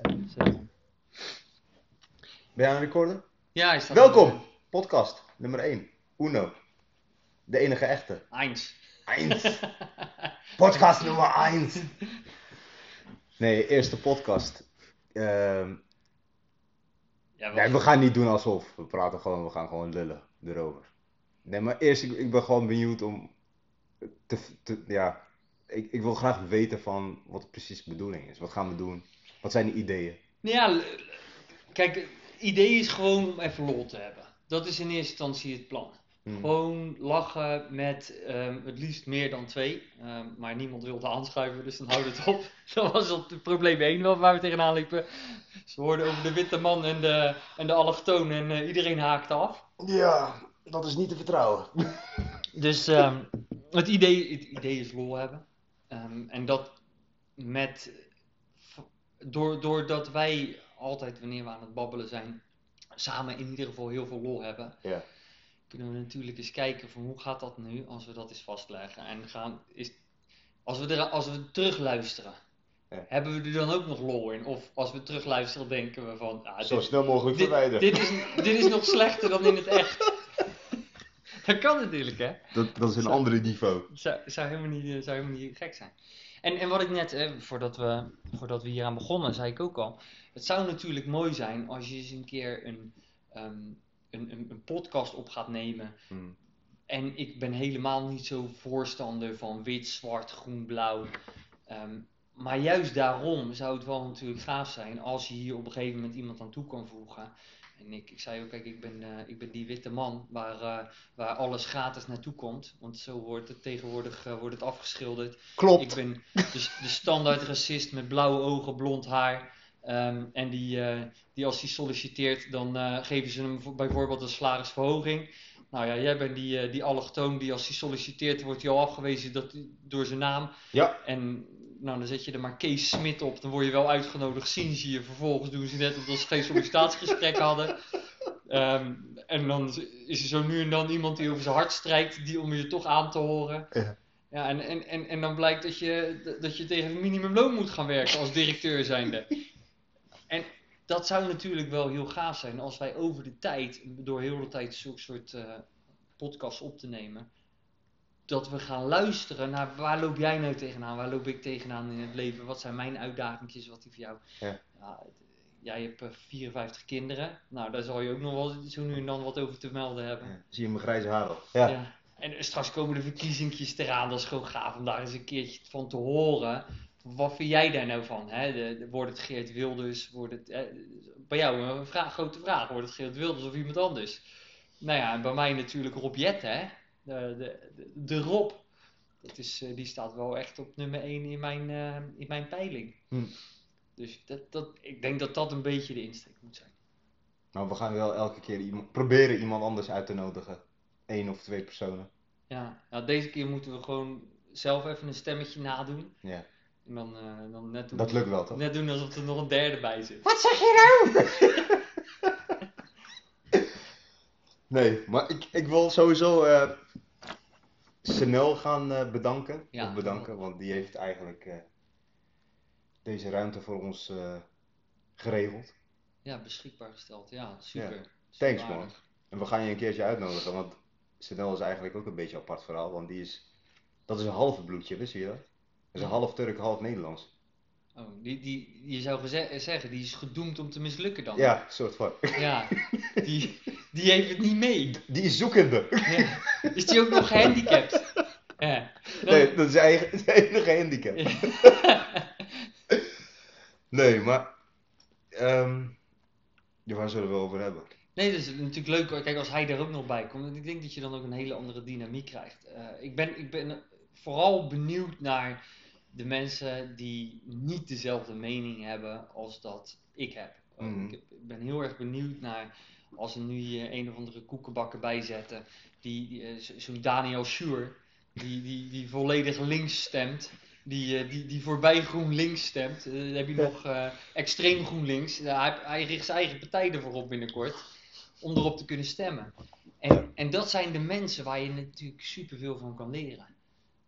Ben jij aan het recorden? Ja, hij staat Welkom! Podcast nummer 1. Uno. De enige echte. Eins. Eins. Podcast nummer 1. Nee, eerste podcast. Ehm, Ja, nee, we gaan niet doen alsof. We praten gewoon, we gaan gewoon lullen erover. Nee, maar eerst, ik, ik ben gewoon benieuwd om te, te ja, ik, ik wil graag weten van wat precies de bedoeling is. Wat gaan we doen? Wat zijn de ideeën? Ja, l- l- kijk, het idee is gewoon om even lol te hebben. Dat is in eerste instantie het plan. Hmm. Gewoon lachen met ehm, het liefst meer dan twee. Ehm, maar niemand wilde aanschuiven, dus dan houden het op. Dat was het probleem één wel waar we tegenaan liepen. Ze hoorden over de witte man en de, en de allochtoon en eh, iedereen haakte af. Ja, dat is niet te vertrouwen. Dus ehm, het, idee, het idee is lol hebben. Ehm, en dat met. Door, doordat wij altijd, wanneer we aan het babbelen zijn, samen in ieder geval heel veel lol hebben. Ja. Kunnen we natuurlijk eens kijken van hoe gaat dat nu als we dat eens vastleggen. En gaan, is, als, we er, als we terugluisteren, Ja. hebben we er dan ook nog lol in? Of als we terugluisteren denken we van. ah, Zo dit- snel mogelijk dit, verwijderen. dit, is, dit is nog slechter dan in het echt. Dat kan natuurlijk, hè? Dat, dat is een ander niveau. Zou, zou, helemaal niet, eh, zou helemaal niet gek zijn. En, en wat ik net, eh, voordat, we, voordat we hier aan begonnen, zei ik ook al. Het zou natuurlijk mooi zijn als je eens een keer een, ehm, een, een, een podcast op gaat nemen. Hmm. En ik ben helemaal niet zo voorstander van wit, zwart, groen, blauw. Ehm, maar juist daarom zou het wel natuurlijk gaaf zijn als je hier op een gegeven moment iemand aan toe kan voegen. En ik, ik zei ook, kijk, ik ben, eh, ik ben die witte man waar, eh, waar alles gratis naartoe komt. Want zo wordt het tegenwoordig eh, wordt het afgeschilderd. Klopt. Ik ben de, de standaard racist met blauwe ogen, blond haar. Ehm, en die, die als hij solliciteert, dan geven ze hem voor- bijvoorbeeld een salarisverhoging. Nou ja, jij bent die, die allochtoon die als hij solliciteert, wordt hij al afgewezen dat, door zijn naam. Ja. En nou, dan zet je er maar Kees Smit op. Dan word je wel uitgenodigd, zien ze je. Vervolgens doen ze net alsof ze geen sollicitatiegesprek hadden. Ehm, en dan is er zo nu en dan iemand die over zijn hart strijkt, die om je toch aan te horen. Ja. Ja, en, en, en, en dan blijkt dat je, dat je tegen minimumloon moet gaan werken als directeur zijnde. En dat zou natuurlijk wel heel gaaf zijn als wij over de tijd, door heel de tijd zulke soort eh podcasts op te nemen, dat we gaan luisteren naar waar loop jij nou tegenaan, waar loop ik tegenaan in het leven, wat zijn mijn uitdagingjes, wat die voor jou. Ja. het- jij hebt eh, 54 kinderen, nou daar zal je ook nog wel zo nu en dan wat over te melden hebben. Zie je mijn grijze haar al? Ja. Ja. En straks komen de verkiezingjes eraan, dat is gewoon gaaf om daar eens een keertje van te horen. Wat vind jij daar nou van? Hè? De, de- wordt het Geert Wilders? Wordt het, eh, bij jou een vraag, grote vraag. Wordt het Geert Wilders of iemand anders? Nou ja, en bij mij natuurlijk Rob Jet, hè? De, de, de, de Rob. Dat is, eh, die staat wel echt op nummer 1 in mijn, eh, in mijn peiling. Hm. Dus dat, dat, ik denk dat dat een beetje de insteek moet zijn. Maar we gaan wel elke keer iemand, proberen iemand anders uit te nodigen. Eén of twee personen. Ja, nou, deze keer moeten we gewoon zelf even een stemmetje nadoen. Ja. En dan, eh, dan net, doen, Dat lukt wel, toch? net doen alsof er nog een derde bij zit. Wat zeg je nou? nee, maar ik, ik wil sowieso Snel gaan eh, bedanken. Ja. Of bedanken, want die heeft eigenlijk eh, deze ruimte voor ons geregeld. Ja, beschikbaar gesteld. Ja, super. Ja. Thanks man. En we gaan je een keertje uitnodigen, want Snel is eigenlijk ook een beetje een apart verhaal, want die is, dat is een halve bloedje, wist je dat? Dat is een half Turk, half Nederlands. Oh, die, die, je zou zeggen, die is gedoemd om te mislukken dan. Ja, soort van. Ja, die, die heeft het niet mee. Die is zoekende. Ja. Is die ook nog gehandicapt? Ja. Dan- Nee, dat is eigen, zijn enige handicap. Nee, maar. ja, waar zullen we het over hebben? Nee, dat is natuurlijk leuk. Kijk, als hij er ook nog bij komt. want Ik denk dat je dan ook een hele andere dynamiek krijgt. Eh, ik, ben, ik ben vooral benieuwd naar de mensen die niet dezelfde mening hebben als dat ik heb. Eh, Mhm. ik, ben heel erg benieuwd naar als er nu hier een of andere koekenbakker bijzetten. Die, die, eh, zo- zo'n Daniel Schuur, die, die, die volledig links stemt. Die, eh, die, die voorbij GroenLinks stemt. Eh, dan heb je nog extreem GroenLinks. Hij, hij richt zijn eigen partij ervoor op binnenkort. Om erop te kunnen stemmen. En, en dat zijn de mensen waar je natuurlijk superveel van kan leren.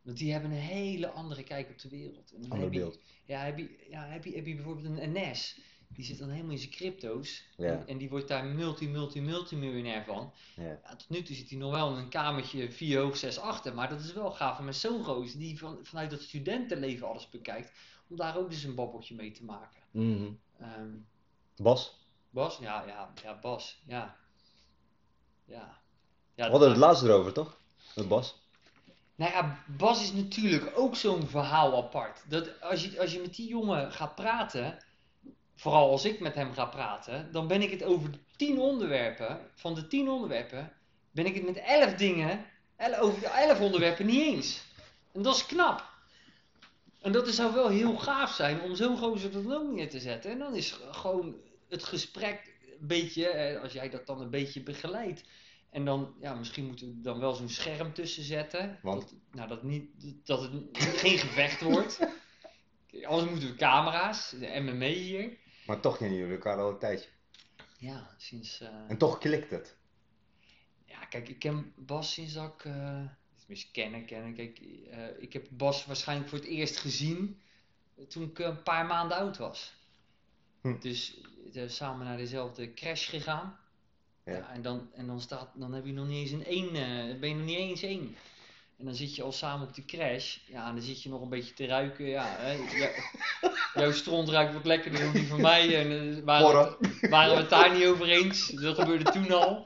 Want die hebben een hele andere kijk op de wereld. En Ander heb je, beeld. Ja, heb je, ja heb, je, heb je bijvoorbeeld een NS. die zit dan helemaal in zijn crypto's. Ja. En, en die wordt daar multi, multi, multimiljonair van. Ja. Ja, tot nu toe zit hij nog wel in een kamertje 4 hoog, 6 achter. Maar dat is wel gaaf met zo'n die van, vanuit dat studentenleven alles bekijkt. Om daar ook dus een babbeltje mee te maken. Mhm. Ehm, Bas, Bas? Ja, ja, ja, Bas. Ja. Ja. ja we hadden het laatst erover, toch? Met Bas. Nou ja, Bas is natuurlijk ook zo'n verhaal apart. Dat als je, als je met die jongen gaat praten, vooral als ik met hem ga praten, dan ben ik het over tien onderwerpen, van de tien onderwerpen, ben ik het met elf dingen, over de elf onderwerpen niet eens. En dat is knap. En dat zou wel heel gaaf zijn om zo'n gozer er dan ook neer te zetten. En dan is gewoon het gesprek een beetje, eh, als jij dat dan een beetje begeleidt. En dan, ja, misschien moeten we dan wel zo'n scherm tussen zetten. Want? Dat, nou, dat, niet, dat het geen gevecht wordt. Anders moeten we camera's, de MMA hier. Maar toch kennen jullie elkaar al een tijdje. Ja, sinds... eh, En toch klikt het. Ja, kijk, ik ken Bas sinds dat ik... eh tenminste, kennen, kennen. Kijk, eh, ik heb Bas waarschijnlijk voor het eerst gezien toen ik een paar maanden oud was. Hm. Dus eh, samen naar dezelfde crash gegaan. Ja. En dan, en dan, staat, dan heb je nog niet eens een één, eh, ben je nog niet eens één. En dan zit je al samen op de crash. Ja, en dan zit je nog een beetje te ruiken. Ja, hè. Jouw stront ruikt wat lekkerder dan die van mij. En eh, waren, waren we het daar niet over eens. Dat gebeurde toen al.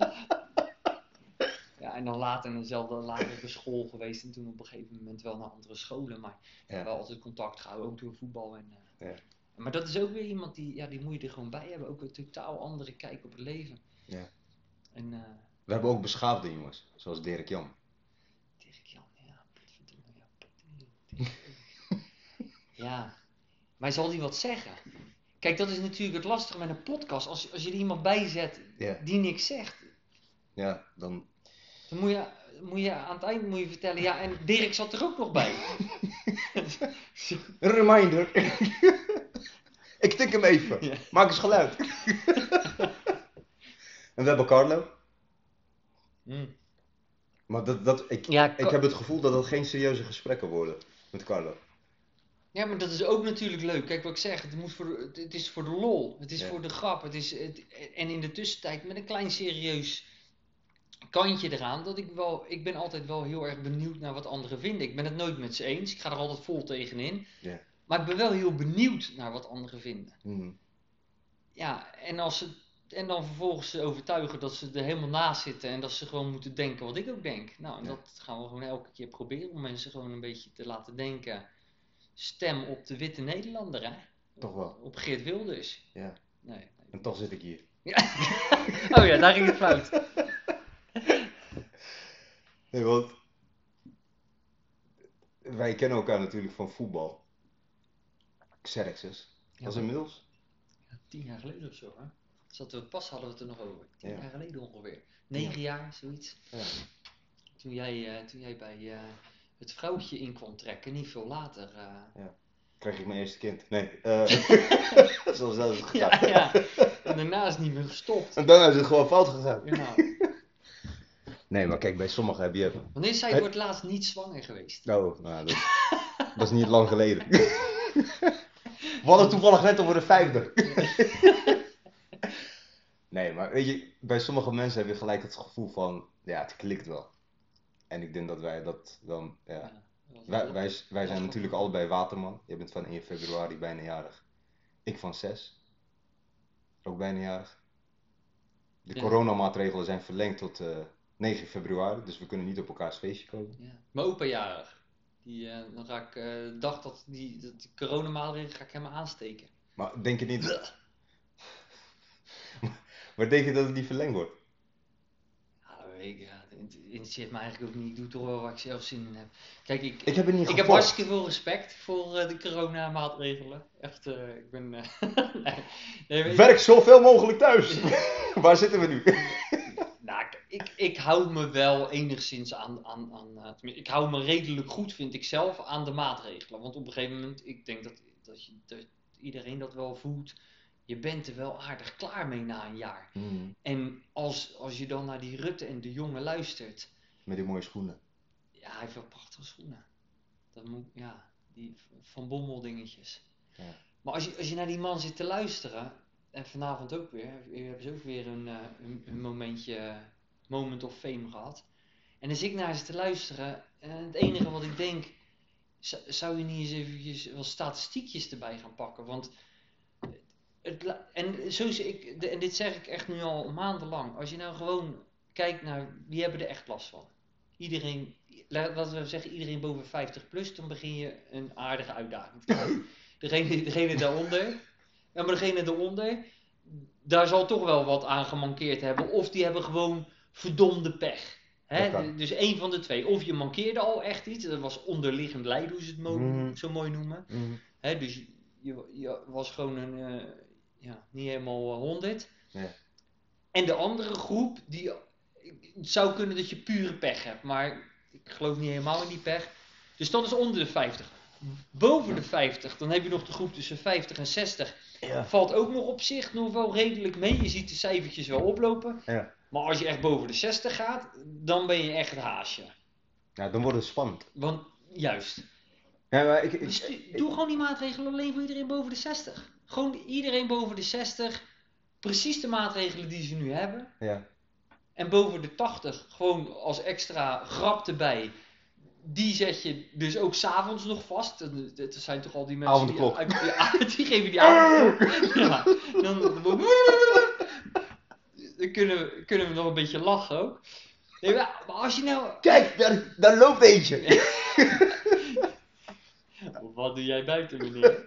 Ja, en dan later in dezelfde lagere school geweest. En toen op een gegeven moment wel naar andere scholen. Maar Ja. wel altijd contact gehouden, ook door voetbal. En, eh, Ja. Maar dat is ook weer iemand die, ja, die moet je er gewoon bij hebben. Ook een totaal andere kijk op het leven. Ja. En eh We hebben ook beschaafde jongens, zoals Dirk Jan. Dirk Jan, ja, ja, ja, maar zal die wat zeggen? Kijk, dat is natuurlijk het lastige met een podcast. Als, als je er iemand bij zet die niks zegt, Ja, dan... dan moet je, moet je aan het eind moet je vertellen, ja, en Dirk zat er ook nog bij. Een reminder. ik tik hem even. Ja. Maak eens geluid. en we hebben Carlo. Hmm. Maar dat, dat, ik, Ja, ik heb het gevoel dat het geen serieuze gesprekken worden met Carlo. Ja, maar dat is ook natuurlijk leuk. Kijk wat ik zeg, het, moet voor het- het is voor de lol, het is Ja. voor de grap. Het is, het, en in de tussentijd met een klein serieus kantje eraan, dat ik wel, ik ben altijd wel heel erg benieuwd naar wat anderen vinden. Ik ben het nooit met ze eens, ik ga er altijd vol tegenin. Ja. Maar ik ben wel heel benieuwd naar wat anderen vinden. Mhm. Ja, en, als ze, en dan vervolgens ze overtuigen dat ze er helemaal naast zitten en dat ze gewoon moeten denken wat ik ook denk. Nou, en Ja. dat gaan we gewoon elke keer proberen om mensen gewoon een beetje te laten denken. Stem op de witte Nederlander, hè? Toch wel. Op Geert Wilders. Ja. Nee. nee. En toch zit ik hier. Oh ja, daar ging het fout. Nee, want wij kennen elkaar natuurlijk van voetbal. Xerxes. Ja, Dat is inmiddels. Tien jaar geleden of zo, hè? Zat we, pas hadden we het er nog over. Tien Ja. jaar geleden ongeveer. Negen jaar, zoiets. Ja. Toen jij, eh, toen jij bij eh, het vrouwtje in kwam trekken, niet veel later. eh, Kreeg ik mijn eerste kind. Nee. eh zoals dat is gegaan. ja. En daarna is het niet meer gestopt. En daarna is het gewoon fout gegaan. Ja. Nee, maar kijk, bij sommigen heb je... Wanneer zij voor het laatst niet zwanger geweest? Oh, nou, dat, dat is niet lang geleden. We hadden toevallig net over de vijfde. Nee, maar weet je, bij sommige mensen heb je gelijk het gevoel van, ja, het klikt wel. En ik denk dat wij dat dan, ja. Ja, dat was Wij, wij, wij zijn natuurlijk allebei waterman. Je bent van 1 februari bijna jarig. Ik van 6. Ook bijna jarig. De Ja. coronamaatregelen zijn verlengd tot eh, 9 februari, dus we kunnen niet op elkaars feestje komen. Ja. Mijn opa jarig. Die, eh, dan ga ik, eh, de dag dat die, dat die coronamaatregelen ga ik hem aansteken. Maar denk je niet... maar denk je dat het niet verlengd wordt? Ik, ja, het interesseert me eigenlijk ook niet. Ik doe toch wel waar ik zelf zin in heb. Kijk, ik, Ik heb het niet ik heb hartstikke veel respect voor eh, de coronamaatregelen. Echt, eh, ik ben... eh, nee, Werk zoveel mogelijk thuis! Waar zitten we nu? Nou, ik, ik, hou me wel enigszins aan, aan, aan ik hou me redelijk goed, vind ik zelf, aan de maatregelen. Want op een gegeven moment, ik denk dat, dat, je, dat iedereen dat wel voelt, je bent er wel aardig klaar mee na een jaar. En als, als je dan naar die Rutte en de jongen luistert, Met die mooie schoenen. ja, hij heeft wel prachtige schoenen. Dat moet, ja, die Van Bommel dingetjes. Ja. Maar als je, als je naar die man zit te luisteren, en vanavond ook weer. Hier hebben ze ook weer een, eh, een, een momentje, moment of fame gehad. En dan zit ik naar ze te luisteren. En het enige wat ik denk, zou, zou je niet eens eventjes wel statistiekjes erbij gaan pakken? Want het, en, zo ik, de- en dit zeg ik echt nu al maandenlang. Als je nou gewoon kijkt naar wie hebben er echt last van. Iedereen, la- laten we zeggen iedereen boven 50 plus, dan begin je een aardige uitdaging te krijgen. Degene, degene daaronder, ja, maar degene daaronder, daar zal toch wel wat aan gemankeerd hebben. Of die hebben gewoon verdomde pech. Hè? Dus één van de twee. Of je mankeerde al echt iets, dat was onderliggend lijden, hoe ze het mo- Mhm. zo mooi noemen. Mhm. Hè, dus je, je was gewoon een, eh, ja, niet helemaal eh, 100. Ja. En de andere groep, die, het zou kunnen dat je pure pech hebt, maar ik geloof niet helemaal in die pech. Dus dat is onder de 50. Boven de 50, dan heb je nog de groep tussen 50 en 60. Ja. Valt ook nog op zich nog wel redelijk mee. Je ziet de cijfertjes wel oplopen. Ja. Maar als je echt boven de 60 gaat, dan ben je echt het haasje. ja, dan wordt het spannend. Want juist, Ja, maar ik, ik, dus doe gewoon die maatregelen alleen voor iedereen boven de 60. Gewoon iedereen boven de 60. Precies de maatregelen die ze nu hebben. ja. En boven de 80 gewoon als extra grap erbij. Die zet je dus ook s'avonds nog vast. Dat dat zijn toch al die mensen die, ja, die geven die avondklok. Ja, dan, dan, dan kunnen, we, kunnen we nog een beetje lachen ook. Nee, maar maar als je nou... Kijk, daar, daar loopt eentje. Wat doe jij buiten meneer?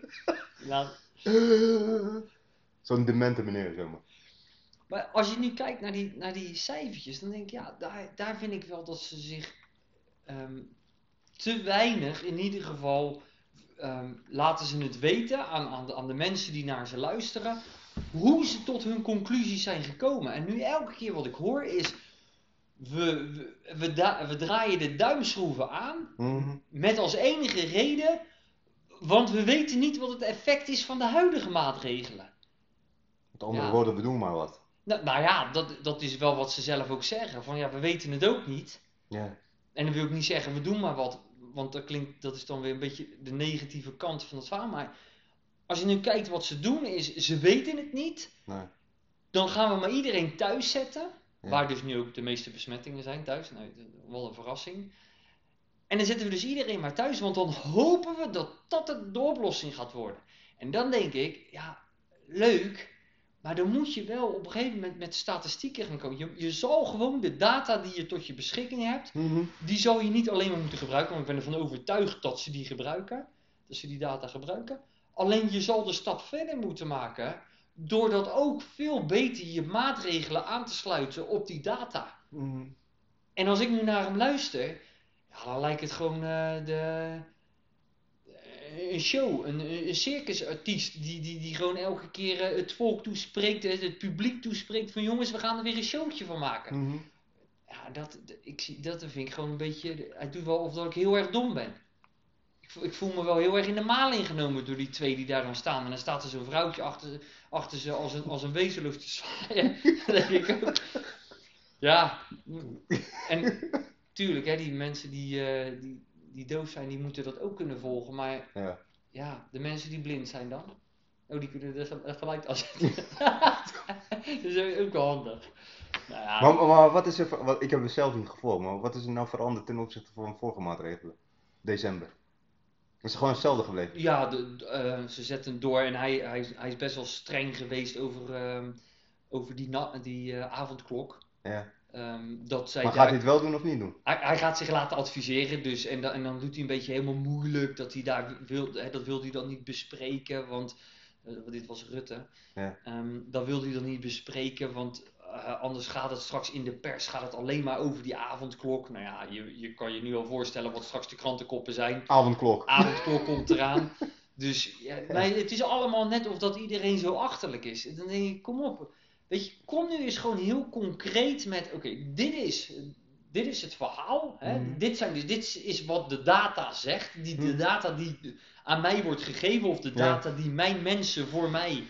Laat, Zo'n demente meneer, zeg maar. Maar als je nu kijkt naar die, naar die cijfertjes, dan denk ik, ja, daar, daar vind ik wel dat ze zich ehm, te weinig, in ieder geval, ehm, laten ze het weten aan, aan, de, aan de mensen die naar ze luisteren, hoe ze tot hun conclusies zijn gekomen. En nu elke keer wat ik hoor is, we, we, we, we draaien de duimschroeven aan, Mhm. met als enige reden, want we weten niet wat het effect is van de huidige maatregelen. Met andere Ja. woorden, we doen maar wat. Nou, nou ja, dat, dat is wel wat ze zelf ook zeggen. Van ja, we weten het ook niet. Ja. En dan wil ik niet zeggen, we doen maar wat. Want dat klinkt, dat is dan weer een beetje de negatieve kant van het verhaal. Maar als je nu kijkt wat ze doen, is ze weten het niet. Nee. Dan gaan we maar iedereen thuis zetten. Ja. Waar dus nu ook de meeste besmettingen zijn thuis. Nou, wel een verrassing. En dan zetten we dus iedereen maar thuis. Want dan hopen we dat dat de oplossing gaat worden. En dan denk ik, ja, leuk. Maar dan moet je wel op een gegeven moment met statistieken gaan komen. Je, je zal gewoon de data die je tot je beschikking hebt, Mhm. die zal je niet alleen maar moeten gebruiken. Want ik ben ervan overtuigd dat ze die gebruiken. Dat ze die data gebruiken. Alleen je zal de stap verder moeten maken. Door dat ook veel beter je maatregelen aan te sluiten op die data. Mhm. En als ik nu naar hem luister, ja, dan lijkt het gewoon eh, de, een show, een, een circusartiest die, die, die gewoon elke keer eh, het volk toespreekt, het, publiek toespreekt van jongens, we gaan er weer een showtje van maken. Mhm. Ja, dat, ik zie, dat vind ik gewoon een beetje, het doet wel of dat ik heel erg dom ben. Ik voel, ik voel me wel heel erg in de maling genomen door die twee die daar dan staan. En dan staat er zo'n vrouwtje achter, achter ze als een, als een wezenloos te zwaaien. Dan denk ik ook, ja, en tuurlijk, hè, die mensen die, eh, die, die doof zijn, die moeten dat ook kunnen volgen. Maar Ja. ja, de mensen die blind zijn dan, oh, die kunnen er ge- gelijk als. dat is ook wel handig. Nou ja, Maar, maar wat is er, wat, ik heb het zelf niet gevolgd, maar wat is er nou veranderd ten opzichte van vorige maatregelen? December. Is het gewoon hetzelfde gebleven? Ja, de, de, eh, ze zetten door en hij, hij, is- hij is best wel streng geweest over, ehm, over die, na, die eh, avondklok. Ja. Ehm, dat zij Maar daar- gaat hij het wel doen of niet doen? hij, hij gaat zich laten adviseren, dus, en, dan- en dan doet hij een beetje helemaal moeilijk dat hij daar wil, hè, dat wil hij dan niet bespreken, want eh, dit was Rutte. Ja. Ehm, dat wil hij dan niet bespreken, want eh, anders gaat het straks in de pers gaat het alleen maar over die avondklok. Nou ja, je, je kan je nu al voorstellen wat straks de krantenkoppen zijn. Avondklok. avondklok komt eraan. Dus ja, maar het is allemaal net of dat iedereen zo achterlijk is. Dan denk ik, kom op. Weet je, kom nu eens gewoon heel concreet met, oké, dit, is, dit is het verhaal. Hè? Mhm. Dit, zijn dus, dit is wat de data zegt. Die, de Mhm. data die aan mij wordt gegeven of de Ja. data die mijn mensen voor mij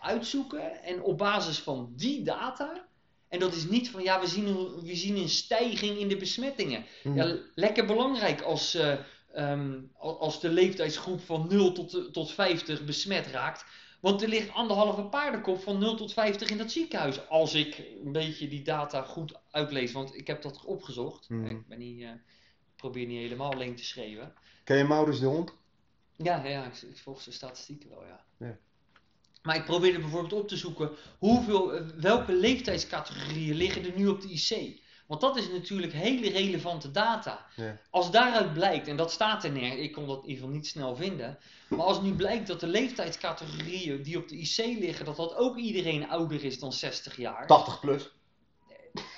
uitzoeken. En op basis van die data... En dat is niet van, ja, we zien een, we zien een stijging in de besmettingen. Mhm. Ja, lekker belangrijk als, eh, ehm, al- als de leeftijdsgroep van 0 tot, tot 50 besmet raakt. Want er ligt anderhalve paardenkop van 0 tot 50 in dat ziekenhuis. Als ik een beetje die data goed uitlees. Want ik heb dat opgezocht. Mhm. Ik ben niet, eh, probeer niet helemaal alleen te schreeuwen. Ken je Maurits de hond? Ja, ja ik, ik volg zijn statistieken wel, ja. Ja. Maar ik probeerde bijvoorbeeld op te zoeken hoeveel, eh, welke leeftijdscategorieën liggen er nu op de IC. Want dat is natuurlijk hele relevante data. Ja. Als daaruit blijkt, en dat staat er neer, ik kon dat in ieder geval niet snel vinden. Maar als nu blijkt dat de leeftijdscategorieën die op de IC liggen, dat dat ook iedereen ouder is dan 60 jaar. 80 plus.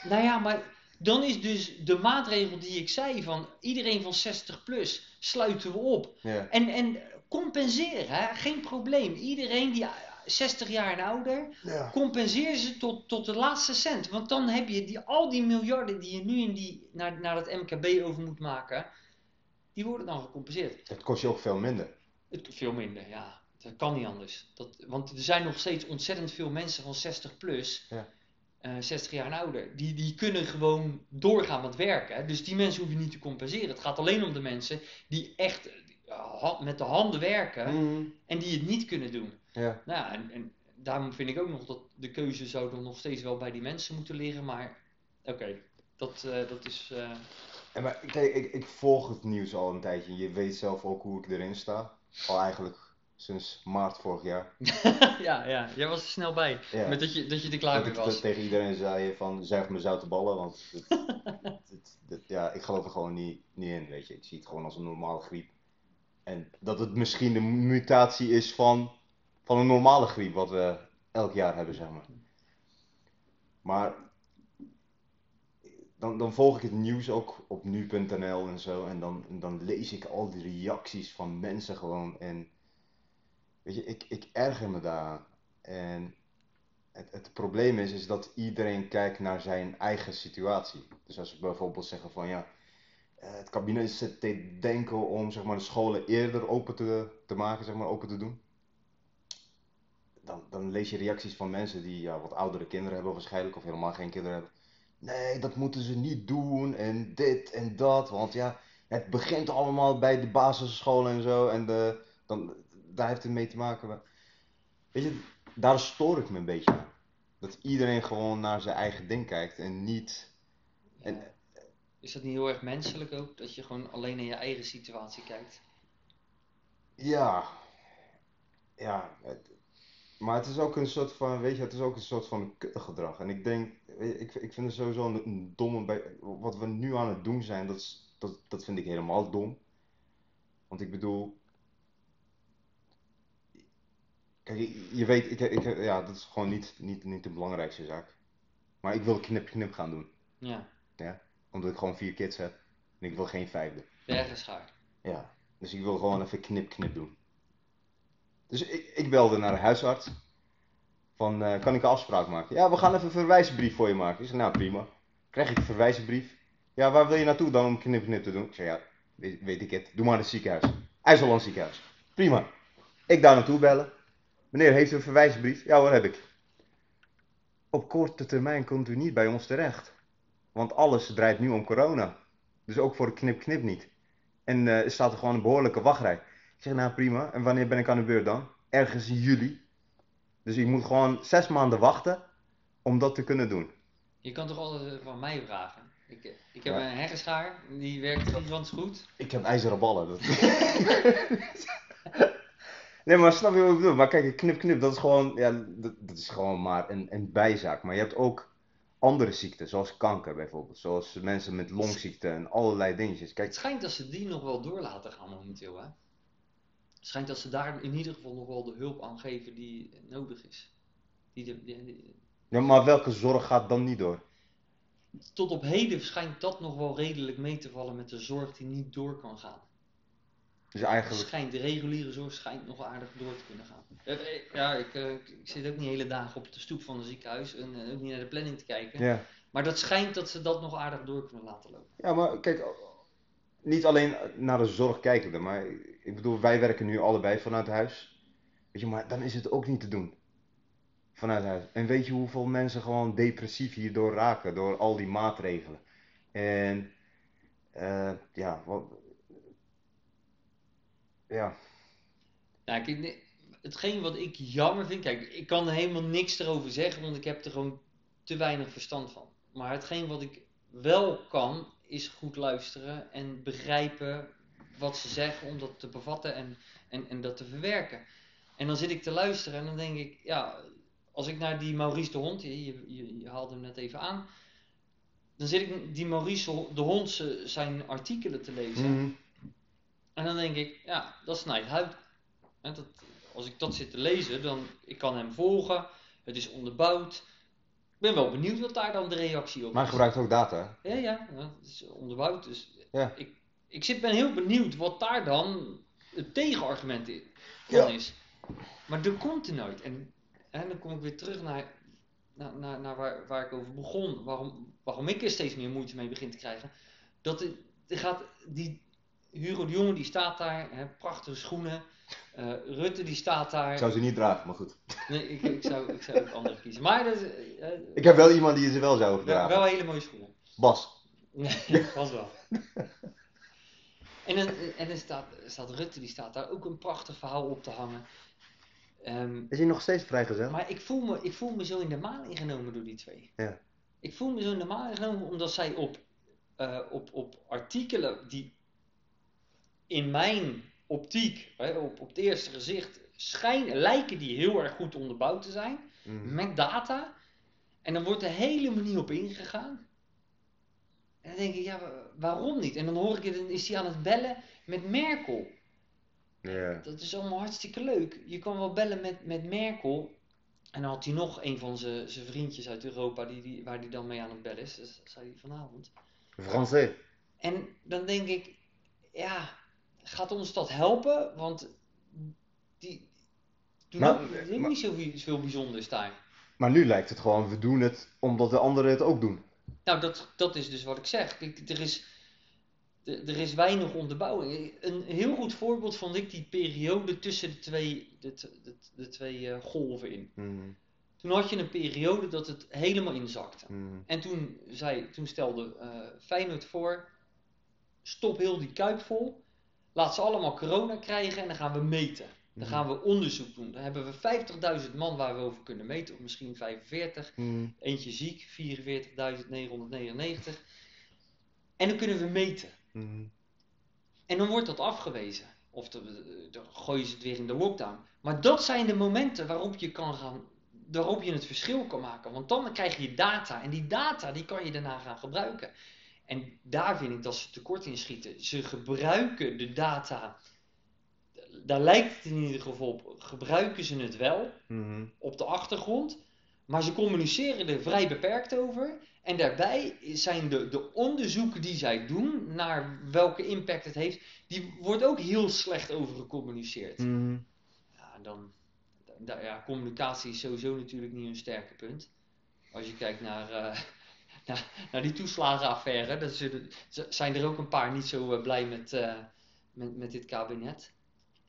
Nou ja, maar dan is dus de maatregel die ik zei van iedereen van 60 plus sluiten we op. Ja. En, en compenseren, hè? geen probleem. Iedereen die 60 jaar en ouder, Ja. compenseer ze tot, tot de laatste cent. Want dan heb je die, al die miljarden die je nu in die, naar, naar dat MKB over moet maken, die worden dan gecompenseerd. Het kost je ook veel minder. Het, veel minder, ja. Dat kan niet anders. Dat, want er zijn nog steeds ontzettend veel mensen van 60 plus, Ja. eh, 60 jaar en ouder, die, die kunnen gewoon doorgaan met werken. Dus die mensen hoef je niet te compenseren. Het gaat alleen om de mensen die echt eh, met de handen werken Mhm. en die het niet kunnen doen. Ja. Nou en, en daarom vind ik ook nog dat de keuze zou dan nog steeds wel bij die mensen moeten liggen. Maar oké, dat, eh, dat is. eh, En maar, kijk, ik, ik volg het nieuws al een tijdje. Je weet zelf ook hoe ik erin sta. Al eigenlijk sinds maart vorig jaar. ja, ja, jij was er snel bij. Ja. Met dat je, dat je er klaar mee ik was. dat tegen iedereen zei van zuig me zoute ballen, want het- het- het- ja, ik geloof er gewoon niet, niet in, weet je. Ik zie het gewoon als een normale griep. En dat het misschien de mutatie is van, van een normale griep, wat we elk jaar hebben, zeg maar. Maar dan, dan volg ik het nieuws ook op nu.nl en zo. En dan, dan lees ik al die reacties van mensen gewoon. En weet je, ik, ik erger me daaraan. En het, het probleem is, is dat iedereen kijkt naar zijn eigen situatie. Dus als we bijvoorbeeld zeggen van ja, eh, het kabinet zit te denken om zeg maar, de scholen eerder open te, te maken, zeg maar, open te doen. Dan, dan lees je reacties van mensen die ja, wat oudere kinderen hebben waarschijnlijk, of helemaal geen kinderen hebben. Nee, dat moeten ze niet doen en dit en dat, want ja, het begint allemaal bij de basisscholen en zo en de, dan, daar heeft het mee te maken. Weet je, daar stoor ik me een beetje aan. Dat iedereen gewoon naar zijn eigen ding kijkt en niet. En, Is dat niet heel erg menselijk ook? Dat je gewoon alleen naar je eigen situatie kijkt? ja. Ja. Het, maar het is ook een soort van, weet je, het is ook een soort van gedrag. En ik denk, ik, ik vind het sowieso een, een domme. bij- Wat we nu aan het doen zijn, dat, is, dat, dat vind ik helemaal dom. Want ik bedoel. Kijk, je, je weet, ik, ik, ja, dat is gewoon niet, niet, niet de belangrijkste zaak. Maar ik wil knip-knip gaan doen. Ja, Omdat ik gewoon vier kids heb. En ik wil geen vijfde. bergenschaar. Ja. Dus ik wil gewoon even knip-knip doen. Dus ik, ik belde naar de huisarts. Van, eh, kan ik een afspraak maken? Ja, we gaan even een verwijsbrief voor je maken. Ik zei, nou prima. Krijg ik een verwijsbrief? Ja, waar wil je naartoe dan om knip-knip te doen? Ik zei, ja, weet, ik het. Doe maar naar het ziekenhuis. IJsselland ziekenhuis. Prima. Ik daar naartoe bellen. Meneer, heeft u een verwijsbrief? Ja hoor, heb ik. Op korte termijn komt u niet bij ons terecht. Want alles draait nu om corona. Dus ook voor knip-knip niet. En eh, er staat er gewoon een behoorlijke wachtrij. Ik zeg, nou prima. En wanneer ben ik aan de beurt dan? Ergens in juli. Dus ik moet gewoon zes maanden wachten om dat te kunnen doen. Je kan toch altijd van mij vragen? Ik, ik heb Ja. een herrenschaar, die werkt gigantisch goed. Ik heb ijzeren ballen. Dat... nee, maar snap je wat ik bedoel? Maar kijk, knip-knip, dat is gewoon, ja, dat, dat is gewoon maar een, een bijzaak. Maar je hebt ook andere ziekten, zoals kanker bijvoorbeeld. Zoals mensen met longziekten en allerlei dingetjes. Kijk, Het schijnt dat ze die nog wel door laten gaan momenteel, hè? Het schijnt dat ze daar in ieder geval nog wel de hulp aan geven die nodig is. Die de, die- die- ja, maar welke zorg gaat dan niet door? tot op heden schijnt dat nog wel redelijk mee te vallen met de zorg die niet door kan gaan. Dus eigenlijk, schijnt, de reguliere zorg schijnt nog aardig door te kunnen gaan. Eh, eh, Ja, ik, eh, ik zit ook niet hele dagen op de stoep van een ziekenhuis en ook niet naar de planning te kijken. ja. Maar dat schijnt dat ze dat nog aardig door kunnen laten lopen. Ja, maar kijk, niet alleen naar de zorg kijkende, maar ik bedoel, wij werken nu allebei vanuit huis. Weet je, maar dan is het ook niet te doen. Vanuit huis. En weet je hoeveel mensen gewoon depressief hierdoor raken, door al die maatregelen. En, eh, ja, ja, hetgeen wat ik jammer vind, kijk, ik kan helemaal niks erover zeggen, want ik heb er gewoon te weinig verstand van. Maar hetgeen wat ik wel kan, is goed luisteren en begrijpen wat ze zeggen, om dat te bevatten en, en, en dat te verwerken. En dan zit ik te luisteren en dan denk ik, ja, als ik naar die Maurice de Hond, je, je, je haalde hem net even aan, dan zit ik die Maurice de Hond zijn artikelen te lezen. Mhm. En dan denk ik, ja, dat snijdt huid. En dat, als ik dat zit te lezen, dan ik kan hem volgen. Het is onderbouwd. Ik ben wel benieuwd wat daar dan de reactie op Maar is. gebruikt ook data. Ja, ja, het is onderbouwd. Dus Ja. ik, ik zit, ben heel benieuwd wat daar dan het tegenargument i- van Ja. is. Maar er komt er nooit. En, en dan kom ik weer terug naar, naar, naar, naar waar, waar ik over begon. Waarom, waarom ik er steeds meer moeite mee begin te krijgen. Dat er gaat die Hugo de Jonge die staat daar, hè, prachtige schoenen. Eh, Rutte die staat daar. Ik zou ze niet dragen, maar goed. Nee, ik, ik, zou, ik zou ook andere kiezen. Maar dat, eh, Ik heb wel iemand die ze wel zou wel, dragen. wel hele mooie schoenen. Bas. Nee, vast wel. En dan, en dan staat, staat Rutte, die staat daar ook een prachtig verhaal op te hangen. Ehm, Is hij nog steeds vrijgezel? maar ik voel, me, ik voel me zo in de maan ingenomen door die twee. Ja. Ik voel me zo in de maan ingenomen omdat zij op, eh, op, op artikelen die in mijn optiek, hè, op, op het eerste gezicht, schijnen, lijken die heel erg goed onderbouwd te zijn Mhm. met data. En dan wordt er helemaal niet op ingegaan. En dan denk ik, ja, wa- waarom niet? En dan hoor ik het, dan is hij aan het bellen met Merkel. Ja. Dat is allemaal hartstikke leuk. Je kan wel bellen met, met Merkel. En dan had hij nog een van zijn zijn vriendjes uit Europa die, die, waar hij dan mee aan het bellen is. Dat zei hij vanavond. Français. En dan denk ik, ja, gaat ons dat helpen? Want die doen Maar- ook, die doen maar- niet zoveel, zoveel bijzonders daar. Maar nu lijkt het gewoon, we doen het omdat de anderen het ook doen. Nou, dat, dat is dus wat ik zeg. Kijk, er, is, er, er is weinig onderbouwing. Een heel goed voorbeeld vond ik die periode tussen de twee, de, de, de twee eh, golven in. Mhm. Toen had je een periode dat het helemaal inzakte. Mhm. En toen, zei, toen stelde eh Feyenoord voor, stop heel die kuip vol, laat ze allemaal corona krijgen en dan gaan we meten. Dan Mhm. gaan we onderzoek doen. Dan hebben we 50.000 man waar we over kunnen meten, of misschien 45. Mhm. Eentje ziek, 44.999. En dan kunnen we meten. Mhm. En dan wordt dat afgewezen. Of dan gooien ze het weer in de lockdown. Maar dat zijn de momenten waarop je, kan gaan, waarop je het verschil kan maken. Want dan krijg je data. En die data die kan je daarna gaan gebruiken. En daar vind ik dat ze tekort in schieten. Ze gebruiken de data. Daar lijkt het in ieder geval op. Gebruiken ze het wel Mhm. op de achtergrond. Maar ze communiceren er vrij beperkt over. En daarbij zijn de, de onderzoeken die zij doen naar welke impact het heeft, die wordt ook heel slecht over gecommuniceerd. Mhm. Ja, dan, da- ja, communicatie is sowieso natuurlijk niet hun sterke punt. Als je kijkt naar, eh, naar, naar die toeslagenaffaire, zullen- z- zijn er ook een paar niet zo eh, blij met, eh, met, met dit kabinet.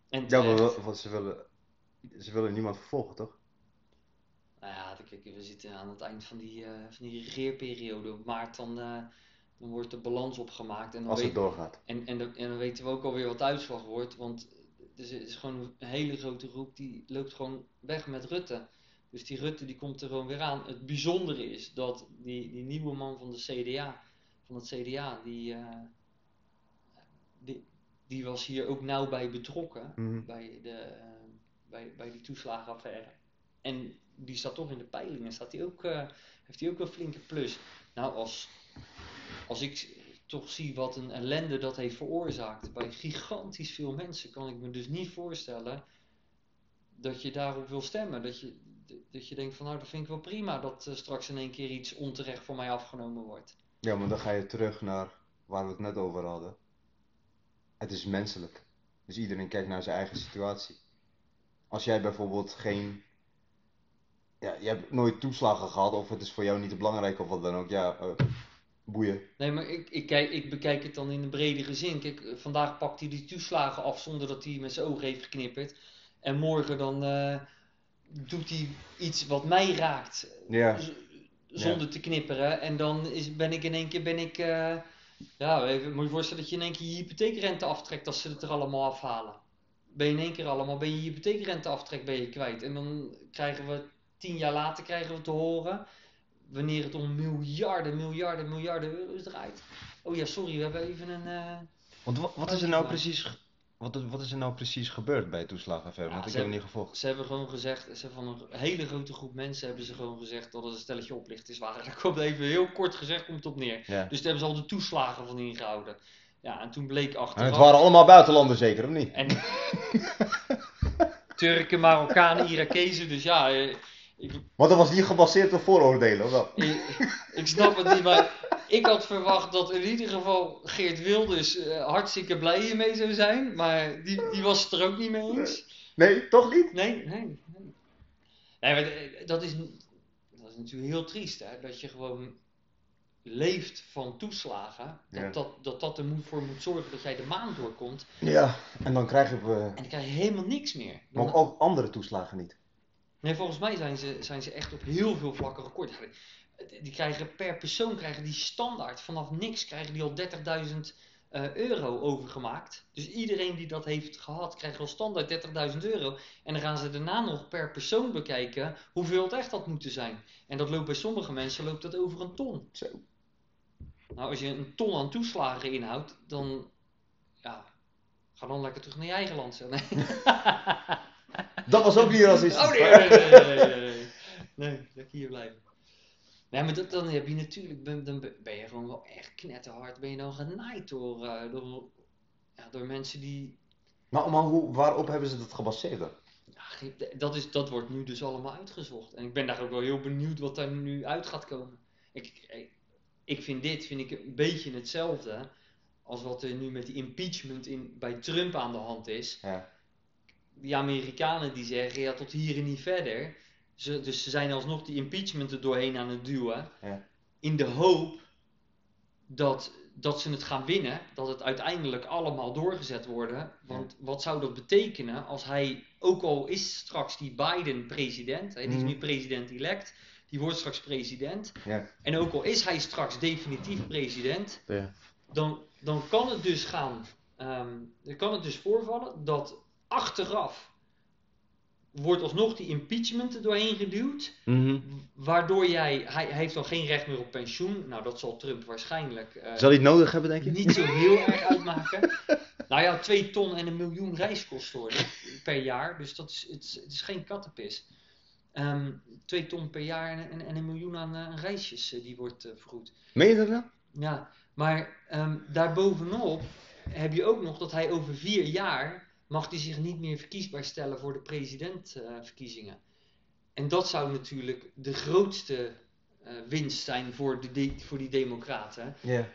En Ja, maar want ze willen, ze willen niemand vervolgen, toch? Nou ja, kijk, we zitten aan het eind van die, eh, van die regeerperiode. Op maart dan, dan wordt de balans opgemaakt. En dan, Als het weet- doorgaat. en, en, dan- en dan weten we ook alweer wat de uitslag wordt. Want is, er is gewoon een hele grote groep die loopt gewoon weg met Rutte. Dus die Rutte die komt er gewoon weer aan. Het bijzondere is dat die, die nieuwe man van de CDA, van het CDA, die, eh, die, die was hier ook nauw bij betrokken Mhm. bij, de, eh, bij, bij die toeslagenaffaire. En die staat toch in de peilingen, staat die ook, eh, heeft hij ook een flinke plus. Nou, als, als ik toch zie wat een ellende dat heeft veroorzaakt bij gigantisch veel mensen, kan ik me dus niet voorstellen dat je daarop wil stemmen. Dat je, dat je denkt van nou, dat vind ik wel prima dat eh, straks in één keer iets onterecht voor mij afgenomen wordt. Ja, maar dan ga je terug naar waar we het net over hadden. Het is menselijk. Dus iedereen kijkt naar zijn eigen situatie. Als jij bijvoorbeeld geen. Ja, je hebt nooit toeslagen gehad, of het is voor jou niet te belangrijk of wat dan ook. Ja, eh, boeien. Nee, maar ik, ik, kijk, ik bekijk het dan in een bredere zin. Kijk, eh, vandaag pakt hij die toeslagen af zonder dat hij met zijn ogen heeft geknipperd. En morgen dan doet hij iets wat mij raakt. Ja. Zonder te knipperen. En dan is, ben ik in één keer, ben ik, eh, ja, even, moet je voorstellen dat je in één keer je hypotheekrente aftrekt als ze het er allemaal afhalen. ben je in één keer allemaal, ben je je hypotheekrenteaftrek ben je kwijt. En dan krijgen we, tien jaar later krijgen we te horen, wanneer het om miljarden, miljarden, miljarden euro's draait. Oh ja, sorry, we hebben even een... eh, Want wat, is er nou precies, wat, is- wat is er nou precies gebeurd bij toeslagenaffaire? Ja, Want ik heb hebben- niet gevolgd. Ze hebben gewoon gezegd, ze van een hele grote groep mensen hebben ze gewoon gezegd dat het een stelletje oplichters waren. Daar komt even heel kort gezegd, komt het op neer. Ja. Dus daar hebben ze al de toeslagen van ingehouden. Ja, en toen bleek En achteraf... het waren allemaal buitenlanders zeker, of niet? En Turken, Marokkanen, Irakezen, dus ja, eh, ik, Want dat was niet gebaseerd op vooroordelen, of wel? ik, ik snap het niet, maar ik had verwacht dat in ieder geval Geert Wilders eh, hartstikke blij hiermee zou zijn, maar die, die was het er ook niet mee eens. Nee, toch niet? Nee, nee, nee. nee maar d- dat, is, dat is natuurlijk heel triest, hè? Dat je gewoon leeft van toeslagen. Dat Ja. dat, dat, dat er moet, voor moet zorgen dat jij de maand doorkomt. Ja, en dan krijgen we En dan krijg je helemaal niks meer. maar ook andere toeslagen niet. Nee, volgens mij zijn ze, zijn ze echt op heel veel vlakken rekord. Die krijgen per persoon krijgen die standaard vanaf niks krijgen die al 30.000 eh, euro overgemaakt. Dus iedereen die dat heeft gehad krijgt wel standaard 30.000 euro. En dan gaan ze daarna nog per persoon bekijken hoeveel het echt had moeten zijn. En dat loopt bij sommige mensen loopt dat over een ton. Zo. Nou, als je een ton aan toeslagen inhoudt, dan ja, ga dan lekker terug naar je eigen land. Nee. Dat was ook niet racistisch. Oh nee, nee, nee, nee, nee, dat ik hier blijven. Nee, maar dat, dan heb je natuurlijk, ben, dan ben je gewoon wel echt knetterhard, ben je dan genaaid door, eh, door, ja, door mensen die, Maar, maar hoe, waarop hebben ze dat gebaseerd dan? ja, geen- dat, is, dat wordt nu dus allemaal uitgezocht. En ik ben daar ook wel heel benieuwd wat daar nu uit gaat komen. Ik, ik, ik vind dit, vind ik een beetje hetzelfde als wat er nu met die impeachment in, bij Trump aan de hand is. Ja. Die Amerikanen die zeggen, ja, tot hier en niet verder. Ze, dus ze zijn alsnog die impeachment er doorheen aan het duwen. Ja. In de hoop dat, dat ze het gaan winnen. Dat het uiteindelijk allemaal doorgezet worden. Want wat zou dat betekenen als hij, ook al is straks die Biden president, die is Mhm. nu president-elect, die wordt straks president. Ja. En ook al is hij straks definitief president, Ja. dan, dan kan het dus gaan, ehm, dan kan het dus voorvallen dat achteraf wordt alsnog die impeachment er doorheen geduwd, Mhm. waardoor jij, hij, hij heeft dan geen recht meer op pensioen, nou dat zal Trump waarschijnlijk eh, Zal hij het nodig hebben, denk je? niet zo heel erg uitmaken. Nou ja, 2 ton en een miljoen reiskosten per jaar, dus dat is, het, is, het is geen kattenpis. Ehm 2 ton per jaar en, en, en een miljoen aan eh, reisjes eh, die wordt vergoed. Meen je dat nou? Ja, maar ehm, daarbovenop heb je ook nog dat hij over vier jaar mag hij zich niet meer verkiesbaar stellen voor de presidentverkiezingen. en dat zou natuurlijk de grootste eh, winst zijn voor, de de- voor die democraten. Ja.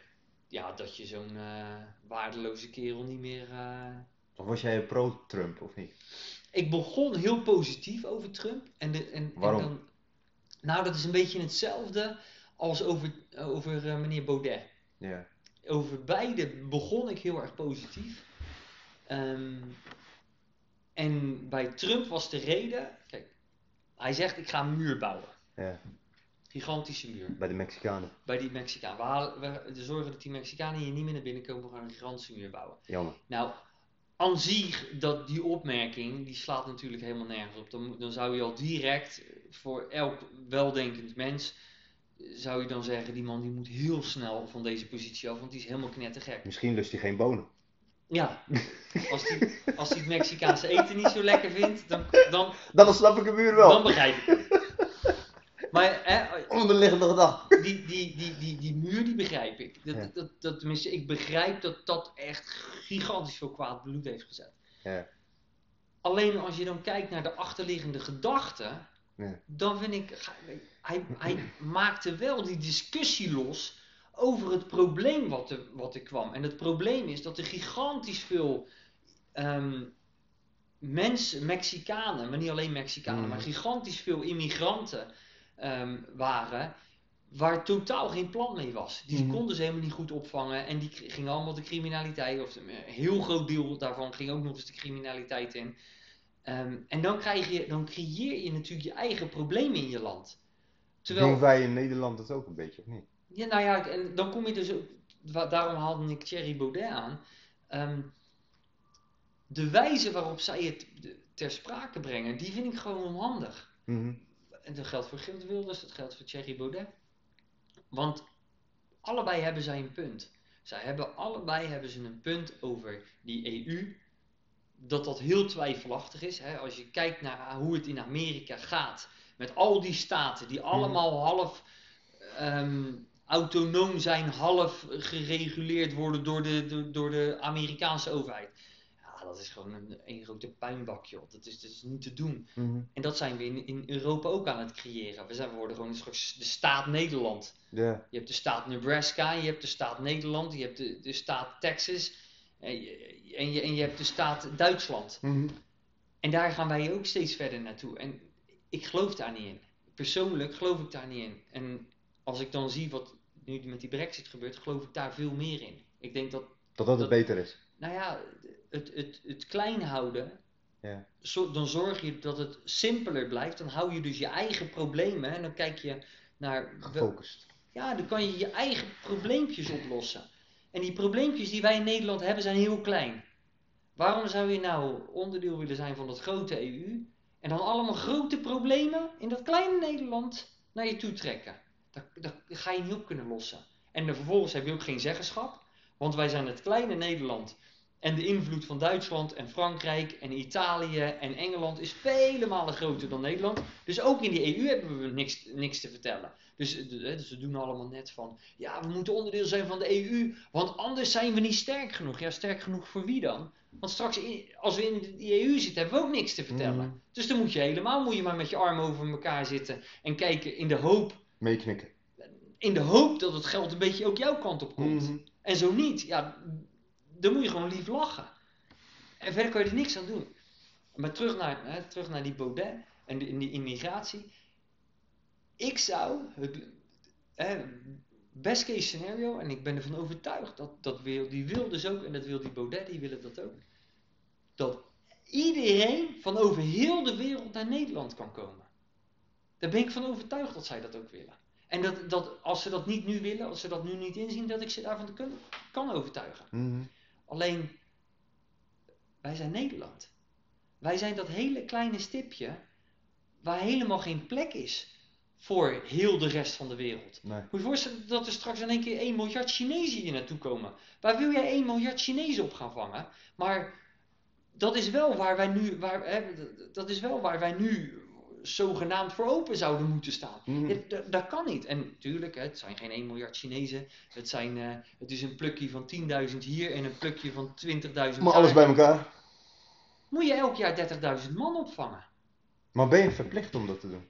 Ja, dat je zo'n eh, waardeloze kerel niet meer... eh, Of was jij pro-Trump, of niet? Ik begon heel positief over Trump. En de, en, Waarom? En dan, nou, dat is een beetje hetzelfde als over, over meneer Baudet. Ja. over beide begon ik heel erg positief. Ehm, en bij Trump was de reden, kijk, hij zegt ik ga een muur bouwen. Ja. Gigantische muur. Bij de Mexicanen. Bij die Mexicaan. We, halen, we, we zorgen dat die Mexicanen hier niet meer naar binnen komen. We gaan een gigantische muur bouwen. Jammer. Nou, aan zich, dat, die opmerking, die slaat natuurlijk helemaal nergens op. Dan, dan zou je al direct, voor elk weldenkend mens, zou je dan zeggen, die man die moet heel snel van deze positie af, want die is helemaal knettergek. Misschien lust hij geen bonen. Ja, als hij als die het Mexicaanse eten niet zo lekker vindt, dan, dan, Dan snap ik hem weer wel. dan begrijp ik het. Maar hè, Onderliggende gedachte. die, die, die, die, die muur, die begrijp ik. Dat, Ja. dat, dat, tenminste, ik begrijp dat dat echt gigantisch veel kwaad bloed heeft gezet. Ja. Alleen als je dan kijkt naar de achterliggende gedachten, Ja. dan vind ik, hij, hij maakte wel die discussie los over het probleem wat er, wat er kwam. En het probleem is dat er gigantisch veel ehm, mensen, Mexicanen, maar niet alleen Mexicanen, Mhm. maar gigantisch veel immigranten ehm, waren. Waar totaal geen plan mee was. Die Mhm. konden ze helemaal niet goed opvangen. En die gingen allemaal de criminaliteit. Of een heel groot deel daarvan ging ook nog eens de criminaliteit in. Ehm, en dan, krijg je, dan creëer je natuurlijk je eigen probleem in je land. Terwijl, Doen wij in Nederland dat ook een beetje, of niet? Ja, nou ja, en dan kom je dus ook, daarom haalde ik Thierry Baudet aan. Ehm, de wijze waarop zij het ter sprake brengen, die vind ik gewoon onhandig. Mhm. En dat geldt voor Geert Wilders, dat geldt voor Thierry Baudet. Want allebei hebben zij een punt. Zij hebben allebei hebben ze een punt over die EU. Dat dat heel twijfelachtig is. Hè? Als je kijkt naar hoe het in Amerika gaat. Met al die staten die allemaal half ehm, autonoom zijn, half gereguleerd worden door de, door, door de Amerikaanse overheid. Ja, dat is gewoon een, een grote puinbak, joh. Dat is, dat is niet te doen. Mhm. En dat zijn we in, in Europa ook aan het creëren. We, zijn, we worden gewoon de staat Nederland. Ja. Je hebt de staat Nebraska, je hebt de staat Nederland, je hebt de, de staat Texas en je, en, je, en je hebt de staat Duitsland. Mhm. En daar gaan wij ook steeds verder naartoe. En ik geloof daar niet in. Persoonlijk geloof ik daar niet in. En als ik dan zie wat nu met die brexit gebeurt, geloof ik daar veel meer in. Ik denk dat, Dat dat het beter is. nou ja, het, het, het klein houden, Ja. zo- dan zorg je dat het simpeler blijft. Dan hou je dus je eigen problemen en dan kijk je naar... wel- Gefocust. ja, dan kan je je eigen probleempjes oplossen. En die probleempjes die wij in Nederland hebben zijn heel klein. Waarom zou je nou onderdeel willen zijn van dat grote EU en dan allemaal grote problemen in dat kleine Nederland naar je toe trekken? Dat, dat ga je niet op kunnen lossen. En vervolgens heb je ook geen zeggenschap, want wij zijn het kleine Nederland. En de invloed van Duitsland en Frankrijk en Italië en Engeland is vele malen groter dan Nederland. Dus ook in die EU hebben we niks, niks te vertellen. Dus, eh, dus ze doen allemaal net van, ja, we moeten onderdeel zijn van de EU, want anders zijn we niet sterk genoeg. Ja, sterk genoeg voor wie dan? Want straks, als we in die EU zitten, hebben we ook niks te vertellen. Mhm. Dus dan moet je helemaal, moet je maar met je armen over elkaar zitten en kijken in de hoop, Meeknikken. in de hoop dat het geld een beetje ook jouw kant op komt. Mhm. En zo niet, ja, dan moet je gewoon lief lachen. En verder kan je er niks aan doen. Maar terug naar, hè, terug naar die Baudet en die, die immigratie. Ik zou, het, hè, best case scenario, en ik ben ervan overtuigd dat, dat wil, die wil dus ook, en dat wil die Baudet, die willen dat ook. Dat iedereen van over heel de wereld naar Nederland kan komen. Daar ben ik van overtuigd dat zij dat ook willen. En dat, dat als ze dat niet nu willen, als ze dat nu niet inzien, dat ik ze daarvan kan, kan overtuigen. Mhm. Alleen, wij zijn Nederland. Wij zijn dat hele kleine stipje waar helemaal geen plek is voor heel de rest van de wereld. Nee. Moet je je voorstellen dat er straks in één keer 1 miljard Chinezen hier naartoe komen. Waar wil jij 1 miljard Chinezen op gaan vangen? Maar dat is wel waar wij nu, waar, hè, dat is wel waar wij nu zogenaamd voor open zouden moeten staan. Mhm. Dat, dat kan niet. En natuurlijk, het zijn geen 1 miljard Chinezen. Het, zijn, eh, het is een plukje van 10.000 hier en een plukje van 20.000 Maar alles bij elkaar. Moet je elk jaar 30.000 man opvangen? Maar ben je verplicht om dat te doen?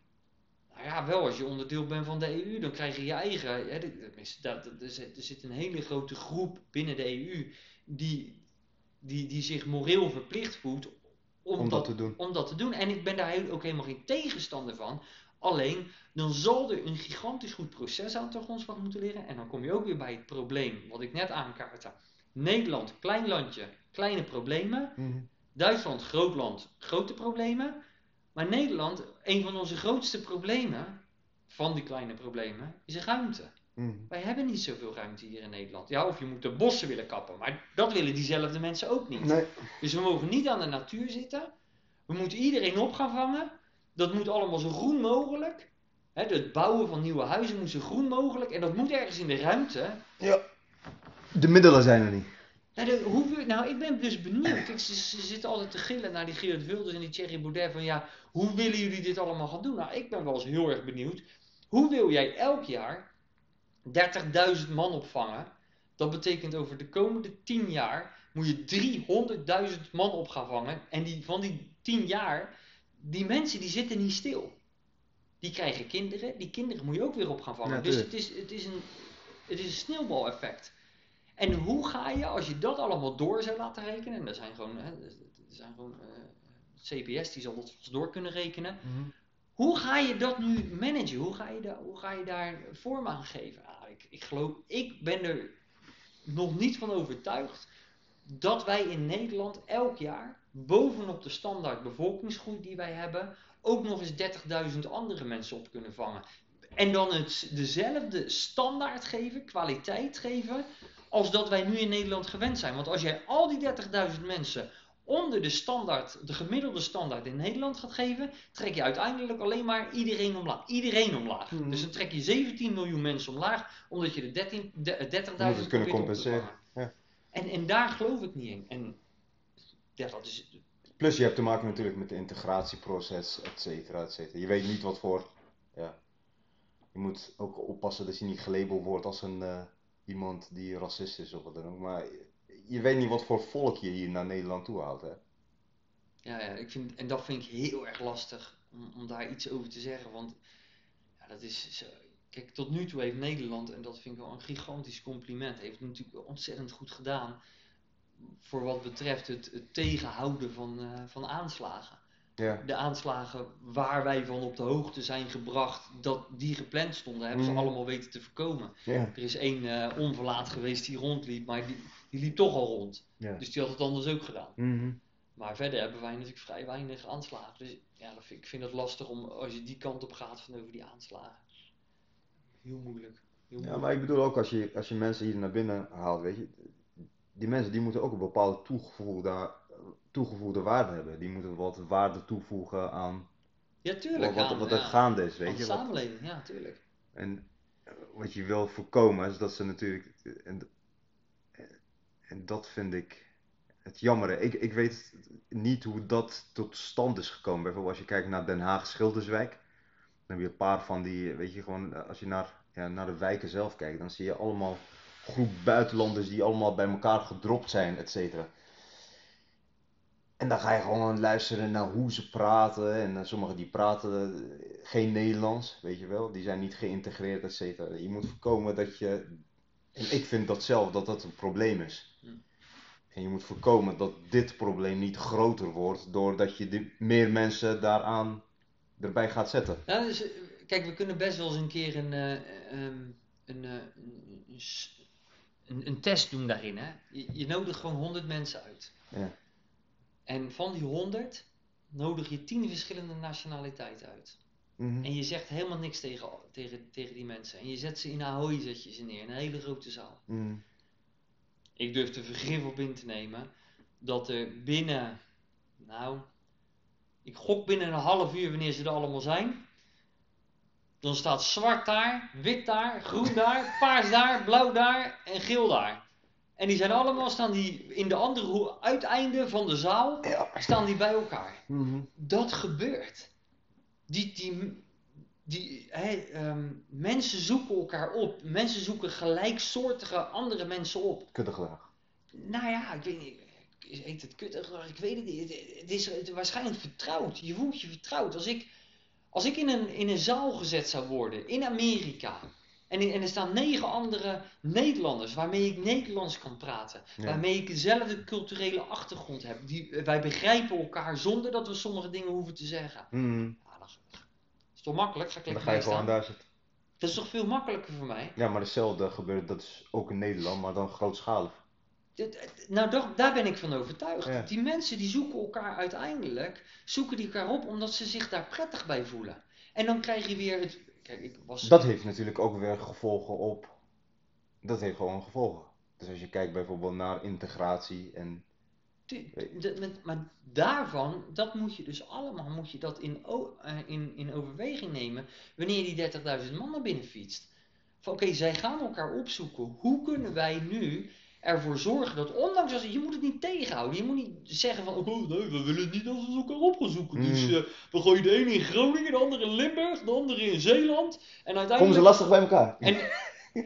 Nou ja, wel als je onderdeel bent van de EU, dan krijg je je eigen. Hè, dat- er er zit een hele grote groep binnen de EU die, die, die zich moreel verplicht voelt om, Om dat te doen. om dat te doen. En ik ben daar ook helemaal geen tegenstander van. Alleen, dan zal er een gigantisch goed proces aan de grondslag moeten liggen. En dan kom je ook weer bij het probleem, wat ik net aankaartte. Nederland, klein landje, kleine problemen. Mhm. Duitsland, groot land, grote problemen. Maar Nederland, een van onze grootste problemen, van die kleine problemen, is ruimte. Mhm. Wij hebben niet zoveel ruimte hier in Nederland. Ja, of je moet de bossen willen kappen, maar dat willen diezelfde mensen ook niet. Nee. Dus we mogen niet aan de natuur zitten. We moeten iedereen op gaan vangen. Dat moet allemaal zo groen mogelijk. Het bouwen van nieuwe huizen moet zo groen mogelijk. En dat moet ergens in de ruimte. Ja. De middelen zijn er niet. Nou, de, hoe, nou, ik ben dus benieuwd. Ik, ze, ze zitten altijd te gillen naar die Geert Wilders en die Thierry Baudet van ja, hoe willen jullie dit allemaal gaan doen? Nou, ik ben wel eens heel erg benieuwd. Hoe wil jij elk jaar 30.000 man opvangen? Dat betekent over de komende 10 jaar moet je 300.000 man op gaan vangen. En die, van die 10 jaar, die mensen die zitten niet stil. Die krijgen kinderen, die kinderen moet je ook weer op gaan vangen. Ja, dus het is, het, is een, het is een sneeuwbaleffect. En hoe ga je, als je dat allemaal door zou laten rekenen, en er zijn gewoon, hè, er zijn gewoon eh, CPS die zal dat vast door kunnen rekenen. Hoe ga je dat nu managen? Hoe ga je, da hoe ga je daar vorm aan geven? Ik, ik geloof, ik ben er nog niet van overtuigd dat wij in Nederland elk jaar bovenop de standaard bevolkingsgroei die wij hebben, ook nog eens 30.000 andere mensen op kunnen vangen. En dan het, dezelfde standaard geven, kwaliteit geven, als dat wij nu in Nederland gewend zijn. Want als jij al die 30.000 mensen onder de standaard, de gemiddelde standaard in Nederland gaat geven, trek je uiteindelijk alleen maar iedereen omlaag. Iedereen omlaag. Mhm. Dus dan trek je 17 miljoen mensen omlaag, omdat je de 13 de- 30.000 Moet het kunnen compenseren. Ja. En, en daar geloof ik niet in. En ja, dat is, Plus je hebt te maken natuurlijk met het integratieproces, et cetera, et cetera. Je weet niet wat voor, ja. Je moet ook oppassen dat je niet gelabeld wordt als een, eh, iemand die racist is of wat dan ook. Maar je weet niet wat voor volk je hier naar Nederland toe haalt, hè. Ja, ja ik vind, en dat vind ik heel erg lastig om, om daar iets over te zeggen. Want ja, dat is zo. Kijk, tot nu toe heeft Nederland, en dat vind ik wel een gigantisch compliment, heeft het natuurlijk ontzettend goed gedaan. Voor wat betreft het, het tegenhouden van, eh, van aanslagen. Ja. De aanslagen waar wij van op de hoogte zijn gebracht dat die gepland stonden, hebben ze allemaal weten te voorkomen. Ja. Er is één eh, onverlaat geweest die rondliep, maar die, die liep toch al rond. Ja. Dus die had het anders ook gedaan. Mhm. Maar verder hebben wij natuurlijk vrij weinig aanslagen. Dus ja, dat vind, ik vind het lastig om als je die kant op gaat van over die aanslagen. Heel moeilijk. Heel Ja, maar ik bedoel ook als je, als je mensen hier naar binnen haalt, weet je, die mensen die moeten ook een bepaalde toegevoegde, toegevoegde waarde hebben. Die moeten wat waarde toevoegen aan ja, tuurlijk. wat, wat, aan, wat er ja, gaande is, weet de je. Wat- samenleving, ja, tuurlijk. En eh, wat je wil voorkomen is dat ze natuurlijk. En, en dat vind ik het jammere. Ik, ik weet niet hoe dat tot stand is gekomen. Bijvoorbeeld als je kijkt naar Den Haag Schilderswijk. Dan heb je een paar van die, weet je, gewoon eh, als je naar, ja, naar de wijken zelf kijkt, dan zie je allemaal groep buitenlanders die allemaal bij elkaar gedropt zijn, et cetera. En dan ga je gewoon luisteren naar hoe ze praten. En eh, sommigen die praten eh, geen Nederlands, weet je wel. Die zijn niet geïntegreerd, et cetera. Je moet voorkomen dat je... En ik vind dat zelf, dat dat een probleem is. En je moet voorkomen dat dit probleem niet groter wordt doordat je de, meer mensen daaraan erbij gaat zetten. Ja, dus, eh, kijk, we kunnen best wel eens een keer een, eh, ehm, een, eh, een, een test doen daarin. Hè? Je, je nodigt gewoon 100 mensen uit. Ja. En van die 100 nodig je 10 verschillende nationaliteiten uit. Mhm. En je zegt helemaal niks tegen, tegen, tegen die mensen. En je zet ze in Ahoy, zet je ze neer, in een hele grote zaal. Mhm. Ik durf er vergif op in te nemen dat er binnen, nou, ik gok binnen een half uur wanneer ze er allemaal zijn. Dan staat zwart daar, wit daar, groen daar, paars daar, blauw daar en geel daar. En die zijn allemaal, staan die in de andere ho- uiteinde van de zaal, staan die bij elkaar. Mhm. Dat gebeurt. Die, die, die, ehm, mensen zoeken elkaar op. Mensen zoeken gelijksoortige andere mensen op. Kuddegedrag. Nou ja, ik weet niet. Heet het kuttig? Ik weet het niet. Het, het is het- waarschijnlijk vertrouwd. Je voelt je vertrouwd. Als ik, als ik in, een, in een zaal gezet zou worden in Amerika. En, in- en er staan negen andere Nederlanders waarmee ik Nederlands kan praten. Ja. Waarmee ik dezelfde culturele achtergrond heb. Die, wij begrijpen elkaar zonder dat we sommige dingen hoeven te zeggen. Mhm. Toch makkelijk? Ga ik Dan ga je gewoon daar zitten. Dat is toch veel makkelijker voor mij? Ja, maar hetzelfde gebeurt, dat is ook in Nederland, maar dan grootschalig. Nou, dat- daar ben ik van overtuigd. Ja. Die mensen die zoeken elkaar uiteindelijk, zoeken die elkaar op omdat ze zich daar prettig bij voelen. En dan krijg je weer het. Kijk, ik was. Dat heeft natuurlijk ook weer gevolgen op. Dat heeft gewoon gevolgen. Dus als je kijkt bijvoorbeeld naar integratie en. Maar daarvan, dat moet je dus allemaal, moet je dat in, eh, in, in overweging nemen wanneer je die 30.000 man naar binnen fietst. Van oké, zij gaan elkaar opzoeken. Hoe kunnen wij nu ervoor zorgen dat, ondanks als je moet het niet tegenhouden, je moet niet zeggen van, oh nee, we willen niet dat ze elkaar op gaan zoeken. Dus Mm. eh, we gooien de ene in Groningen, de andere in Limburg, de andere in Zeeland. En Komen uiteindelijk. ze lastig bij elkaar? En,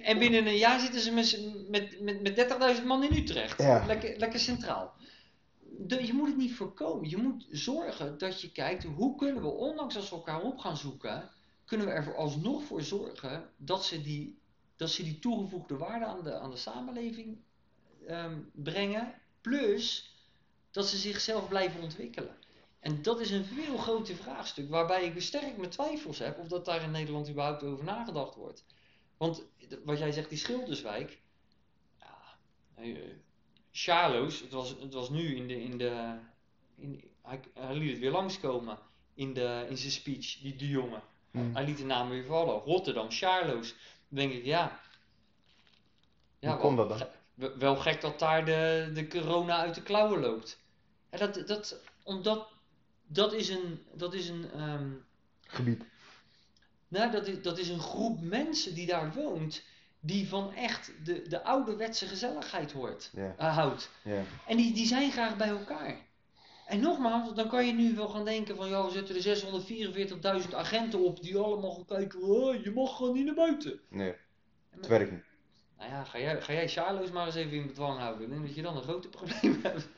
en binnen een jaar zitten ze met, met, met, met 30.000 man in Utrecht. Ja. Lekker, lekker centraal. Je moet het niet voorkomen. Je moet zorgen dat je kijkt hoe kunnen we, ondanks als we elkaar op gaan zoeken, kunnen we er alsnog voor zorgen dat ze die, dat ze die toegevoegde waarde aan de, aan de samenleving ehm, brengen. Plus dat ze zichzelf blijven ontwikkelen. En dat is een veel groter vraagstuk, waarbij ik sterk mijn twijfels heb of dat daar in Nederland überhaupt over nagedacht wordt. Want wat jij zegt, die Schilderswijk, ja, nee, Charlo's, het was, het was nu in de, in de in, hij, hij liet het weer langskomen in, de, in zijn speech, die de jongen. Mhm. Hij liet de naam weer vallen, Rotterdam, Charlo's. Dan denk ik, ja. Hoe komt wel, dat dan? ge- wel- wel gek dat daar de, de corona uit de klauwen loopt. Ja, dat, dat, omdat dat is een, dat is een, ehm, Gebied. nou, dat is, dat is een groep mensen die daar woont, die van echt de, de ouderwetse gezelligheid hoort, eh, houdt. En die, die zijn graag bij elkaar. En nogmaals, dan kan je nu wel gaan denken van, ja, we zetten er 644.000 agenten op die allemaal gaan kijken, oh, je mag gewoon niet naar buiten. Nee, het werkt niet. Nou ja, ga jij, ga jij Charlo's maar eens even in bedwang houden. Ik denk dat je dan een grote probleem hebt.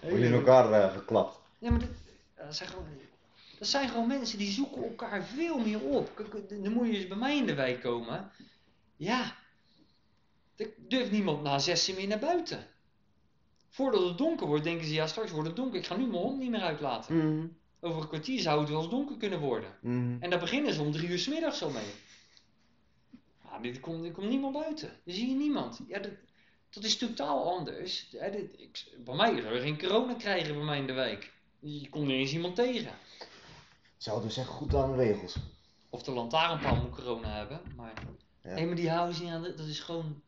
Word je in elkaar eh, geklapt. Ja, maar dat, dat, zijn gewoon, dat zijn gewoon mensen die zoeken elkaar veel meer op. Dan moet je eens bij mij in de wijk komen. Ja, er durft niemand na zessen meer naar buiten. Voordat het donker wordt, denken ze, ja, straks wordt het donker. Ik ga nu mijn hond niet meer uitlaten. Mhm, Over een kwartier zou het wel eens donker kunnen worden. mhm. En daar beginnen ze om drie uur 's middags al mee. Ja, dit komt, er komt niemand buiten. Er zie je niemand. Ja, dat, dat is totaal anders. Ja, dit, ik, bij mij zou er geen corona krijgen bij mij in de wijk. Je komt niet eens iemand tegen. Ze houden zich goed aan de regels. Of de lantaarnpaal moet corona hebben. Maar, Ja. nee, maar die houden zich niet aan Dat is gewoon...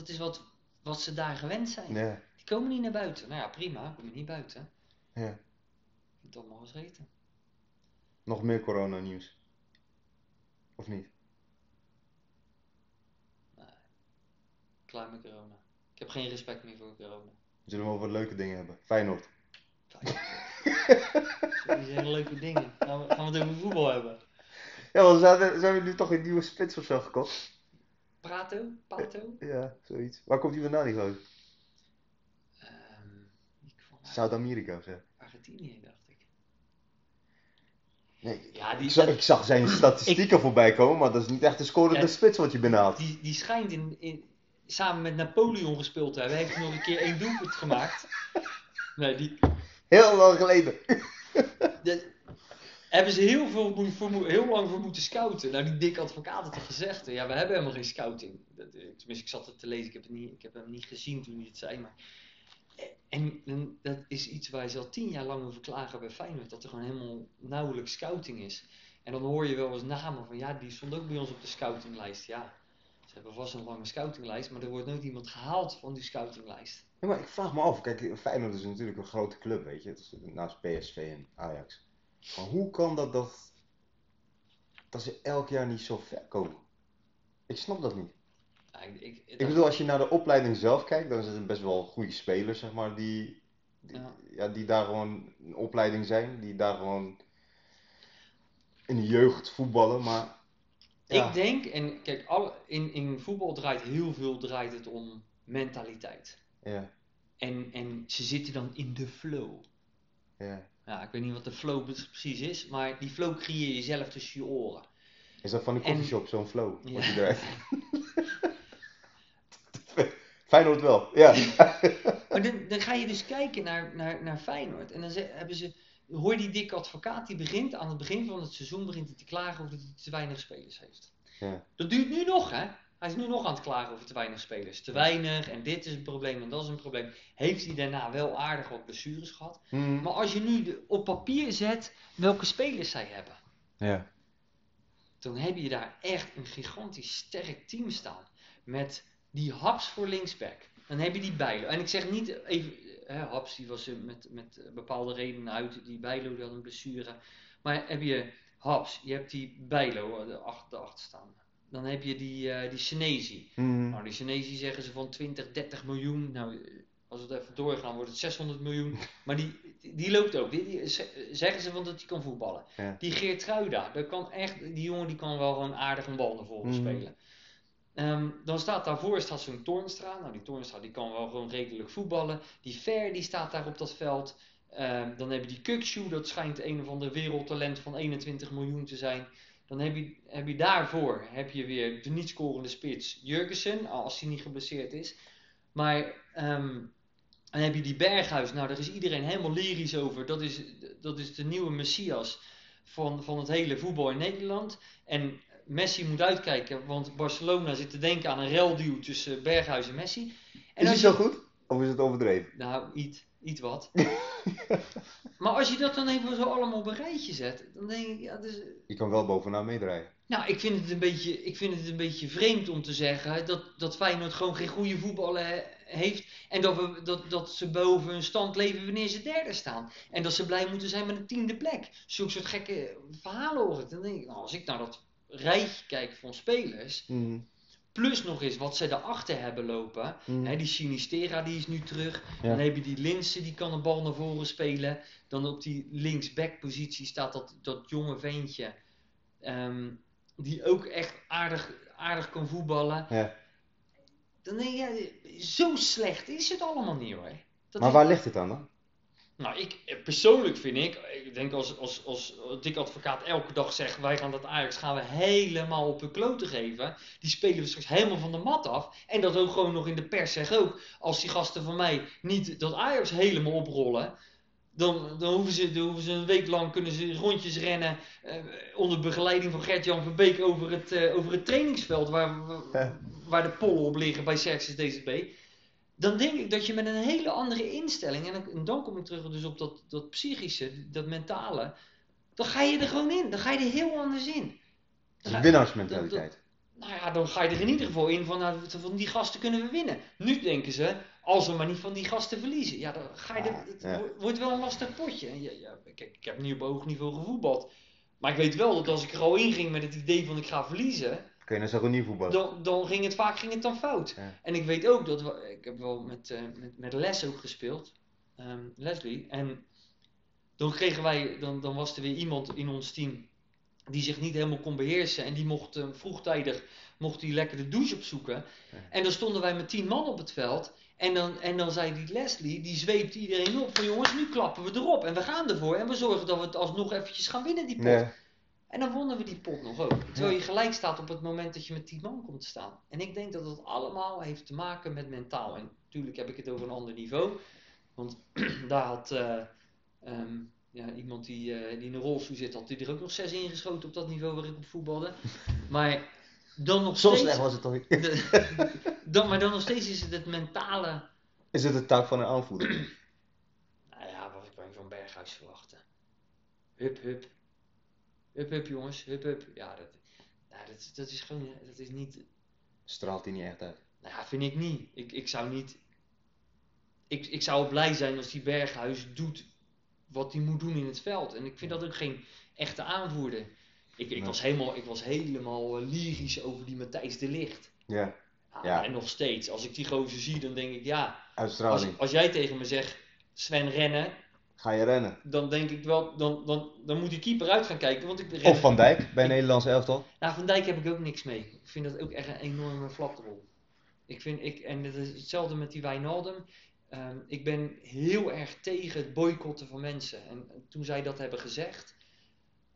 Dat is wat, wat ze daar gewend zijn. Ja, Die komen niet naar buiten. Nou ja, prima. Kom je niet buiten. ja. Moet allemaal gezeten. Nog meer coronanieuws. Of niet? Klaar met corona. Ik heb geen respect meer voor corona. Zullen we over leuke dingen hebben? Feyenoord. Die zijn leuke dingen. Gaan we, gaan we het over voetbal hebben? Ja, want zijn, zijn we nu toch een nieuwe spits of zo gekocht? Prato? Pato? Ja, zoiets. Waar komt die vandaan, die? Ehm, Zuid-Amerika of zo? Argentinië, dacht ik. Nee, Ja, die, ik, zag, ik zag zijn statistieken voorbij komen, maar dat is niet echt een scorende Ja. spits wat je binnenhaalt. die, die schijnt in, in, samen met Napoleon gespeeld te hebben. Hij heeft nog een keer één doelpunt gemaakt. Nee, die, Heel lang geleden. de- hebben ze heel, veel, heel lang voor moeten scouten. Nou, die dikke advocaat had toch gezegd, ja, we hebben helemaal geen scouting. Dat, eh, tenminste, ik zat het te lezen, ik heb, het niet, ik heb hem niet gezien toen hij het zei, maar... eh, En, en dat is iets waar ze al tien jaar lang over klagen bij Feyenoord, dat er gewoon helemaal nauwelijks scouting is. En dan hoor je wel eens namen van, ja, die stond ook bij ons op de scoutinglijst. Ja, ze hebben vast een lange scoutinglijst, maar er wordt nooit iemand gehaald van die scoutinglijst. Ja, maar ik vraag me af, kijk, Feyenoord is natuurlijk een grote club, weet je. Het is naast PSV en Ajax. Maar hoe kan dat dat, dat ze elk jaar niet zo ver komen? Ik snap dat niet. Ja, ik, ik, Ik bedoel, als je naar de opleiding zelf kijkt, dan zijn het best wel goede spelers, zeg maar, die, die, Ja. ja, die daar gewoon een opleiding zijn, die daar gewoon in de jeugd voetballen, maar ja, Ik denk, en kijk, alle, in, in voetbal draait heel veel draait het om mentaliteit. ja, En, en ze zitten dan in de flow. ja. Ja, ik weet niet wat de flow precies is, maar die flow creëer je zelf tussen je oren. Is dat van de En- coffeeshop, zo'n flow? Ja. Wat je. Feyenoord wel, ja. Maar dan, dan ga je dus kijken naar, naar, naar Feyenoord. En dan ze- hebben ze, hoor je die dikke advocaat, die begint aan het begin van het seizoen begint hij te klagen over dat hij te weinig spelers heeft. Ja. Dat duurt nu nog, hè? Hij is nu nog aan het klagen over te weinig spelers. Te weinig, en dit is een probleem, en dat is een probleem. Heeft hij daarna wel aardig wat blessures gehad. Hmm. Maar als je nu de- op papier zet welke spelers zij hebben, Ja. dan heb je daar echt een gigantisch sterk team staan. Met die Haps voor linksback. Dan heb je die Bijlo. En ik zeg niet even, hè, Haps die was er met, met eh, bepaalde redenen uit. Die Bijlo die had een blessure. Maar heb je Haps, je hebt die Bijlo, eh, de achter, achter staan. Dan heb je die, eh die Senesi. Hmm. Nou, die zeggen ze van 20, 30 miljoen. Nou, eh, als we het even doorgaan, wordt het 600 miljoen. Maar die, die loopt ook. Die, die- ze- zeggen ze van dat hij kan voetballen. Ja. Die Geertruida, dat kan echt, die jongen die kan wel gewoon aardig een bal naar voren Mhm. spelen. Ehm, dan staat daarvoor staat zo'n Toornstra. Nou, die Toornstra die kan wel gewoon redelijk voetballen. Die Ver die staat daar op dat veld. Ehm, dan heb je die Kukshoe, dat schijnt een of ander wereldtalent van 21 miljoen te zijn. Dan heb je, heb je daarvoor heb je weer de niet scorende spits Jurgensen, als hij niet geblesseerd is. Maar ehm, dan heb je die Berghuis, nou daar is iedereen helemaal lyrisch over. Dat is, dat is de nieuwe Messias van, van het hele voetbal in Nederland. En Messi moet uitkijken, want Barcelona zit te denken aan een relduw tussen Berghuis en Messi. En Is hij zo goed? Of is het overdreven? nou, iets, iets wat. maar als je dat dan even zo allemaal op een rijtje zet, dan denk ik, ja, dus, Je kan wel bovenaan meedraaien. Nou, ik vind, het een beetje, ik vind het een beetje vreemd om te zeggen dat, dat Feyenoord gewoon geen goede voetballen he- heeft. En dat, we, dat, dat ze boven hun stand leven wanneer ze derde staan. En dat ze blij moeten zijn met een tiende plek. Zulke soort gekke verhalen hoor ik. Dan denk ik, nou, als ik naar dat rijtje kijk van spelers. Mhm. Plus nog eens wat ze daarachter hebben lopen. Hè, die Sinistera die is nu terug. Ja. Dan heb je die Linsen die kan een bal naar voren spelen. Dan op die linksback positie staat dat, dat jonge ventje. ehm, die ook echt aardig, aardig kan voetballen. Ja. Dan denk je, zo slecht is het allemaal niet hoor. Dat Maar waar ligt het dan? Nou, ik, eh, persoonlijk vind ik, ik denk als, als, als dik advocaat elke dag zegt, wij gaan dat Ajax gaan we helemaal op hun kloten geven. Die spelen we straks helemaal van de mat af. En dat ook gewoon nog in de pers zeg ook, als die gasten van mij niet dat Ajax helemaal oprollen, dan, dan, hoeven ze, dan hoeven ze een week lang kunnen ze rondjes rennen eh, onder begeleiding van Gert-Jan Verbeek over het, eh, over het trainingsveld waar, waar, de pollen op liggen bij Xerxes DZB. Dan denk ik dat je met een hele andere instelling, en dan, en dan kom ik terug dus op dat, dat psychische, dat mentale, dan ga je er gewoon in. Dan ga je er heel anders in. Het is winnaarsmentaliteit. Nou ja, dan ga je er in ieder geval in van, nou, van die gasten kunnen we winnen. Nu denken ze, als we maar niet van die gasten verliezen. Ja, dan ga je er, Ah, het ja. wordt wel een lastig potje. En Ja, ja, kijk, ik heb niet op hoog niveau gevoetbald. Maar ik weet wel dat als ik er al in ging met het idee van ik ga verliezen, Niet voetballen? dan, dan ging het vaak ging het dan fout. Ja. En ik weet ook dat we, ik heb wel met, eh, met, met Les ook gespeeld, ehm, Leslie. En dan kregen wij, dan, dan was er weer iemand in ons team die zich niet helemaal kon beheersen. En die mocht eh, vroegtijdig mocht die lekker de douche opzoeken. Ja. En dan stonden wij met tien man op het veld. En dan, en dan zei die Leslie, die zweepte iedereen op van jongens, nu klappen we erop. En we gaan ervoor. En we zorgen dat we het alsnog eventjes gaan winnen, die pot. Nee. En dan wonnen we die pot nog ook. Terwijl je gelijk staat op het moment dat je met 10 man komt te staan. En ik denk dat dat allemaal heeft te maken met mentaal. En natuurlijk heb ik het over een ander niveau. Want daar had eh, ehm, ja, iemand die, eh, die in een rolstoel zit, had die er ook nog zes ingeschoten op dat niveau waar ik op voetbalde. Maar dan nog Zo steeds. slecht was het toch dan, maar dan nog steeds is het het mentale. Is het de taak van een aanvoerder? Nou ja, wat je van Berghuis verwachten? Hup, hup. Hup, hup, jongens. Hup, hup. Ja, dat, nou, dat, dat is gewoon. Dat is niet. Straalt hij niet echt uit. Nou ja, vind ik niet. Ik, ik zou niet. Ik, ik zou blij zijn als die Berghuis doet wat hij moet doen in het veld. En ik vind dat ook geen echte aanvoerder. Ik, ik, Nee. was, helemaal, ik was helemaal eh, lyrisch over die Matthijs de Licht. Ja, Ja, Ja. En nog steeds. Als ik die gozer zie, dan denk ik ja. Als, als jij tegen me zegt, Sven rennen, Ga je rennen? dan denk ik wel, dan, dan, dan moet die keeper uit gaan kijken. Want ik Of Van Dijk bij Nederlands elftal? Nou, Van Dijk heb ik ook niks mee. Ik vind dat ook echt een enorme flapdrol. Ik vind, ik, en het is hetzelfde met die Wijnaldum. Ehm, ik ben heel erg tegen het boycotten van mensen. En toen zij dat hebben gezegd,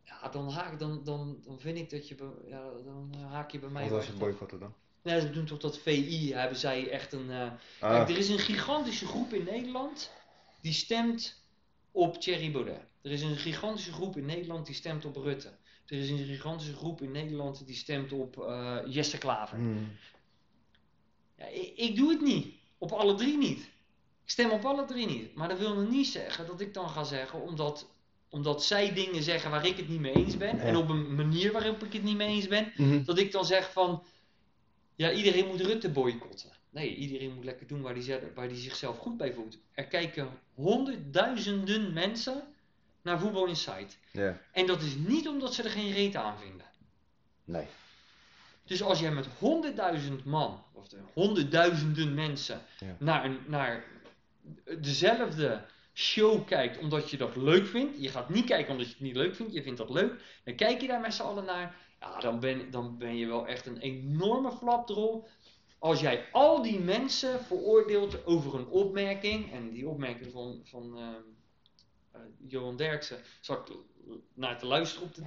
ja, dan, haak, dan, dan, dan vind ik dat je, ja, dan haak je bij mij Wat was het boycotten dan? Nee, ze doen toch dat VI, hebben zij echt een... eh, Ah, Kijk, er is een gigantische groep in Nederland die stemt op Thierry Baudet. Er is een gigantische groep in Nederland die stemt op Rutte. Er is een gigantische groep in Nederland die stemt op eh, Jesse Klaver. hmm. Ja, ik, ik doe het niet. Op alle drie niet. Ik stem op alle drie niet. Maar dat wil nog niet zeggen dat ik dan ga zeggen, omdat, omdat zij dingen zeggen waar ik het niet mee eens ben, en op een manier waarop ik het niet mee eens ben, Mhm. dat ik dan zeg van, ja, iedereen moet Rutte boycotten. Nee, iedereen moet lekker doen waar hij waar die zichzelf goed bij voelt. Er kijken honderdduizenden mensen naar Voetbal Insight. Ja, En dat is niet omdat ze er geen reet aan vinden. nee. Dus als jij met honderdduizend man, of de honderdduizenden mensen, Ja. naar, een, naar dezelfde show kijkt omdat je dat leuk vindt. Je gaat niet kijken omdat je het niet leuk vindt, je vindt dat leuk. Dan kijk je daar met z'n allen naar. Ja, dan ben, dan ben je wel echt een enorme flapdrol. Als jij al die mensen veroordeelt over een opmerking. En die opmerking van, van ehm, eh, Johan Derksen zat ik naar te luisteren op de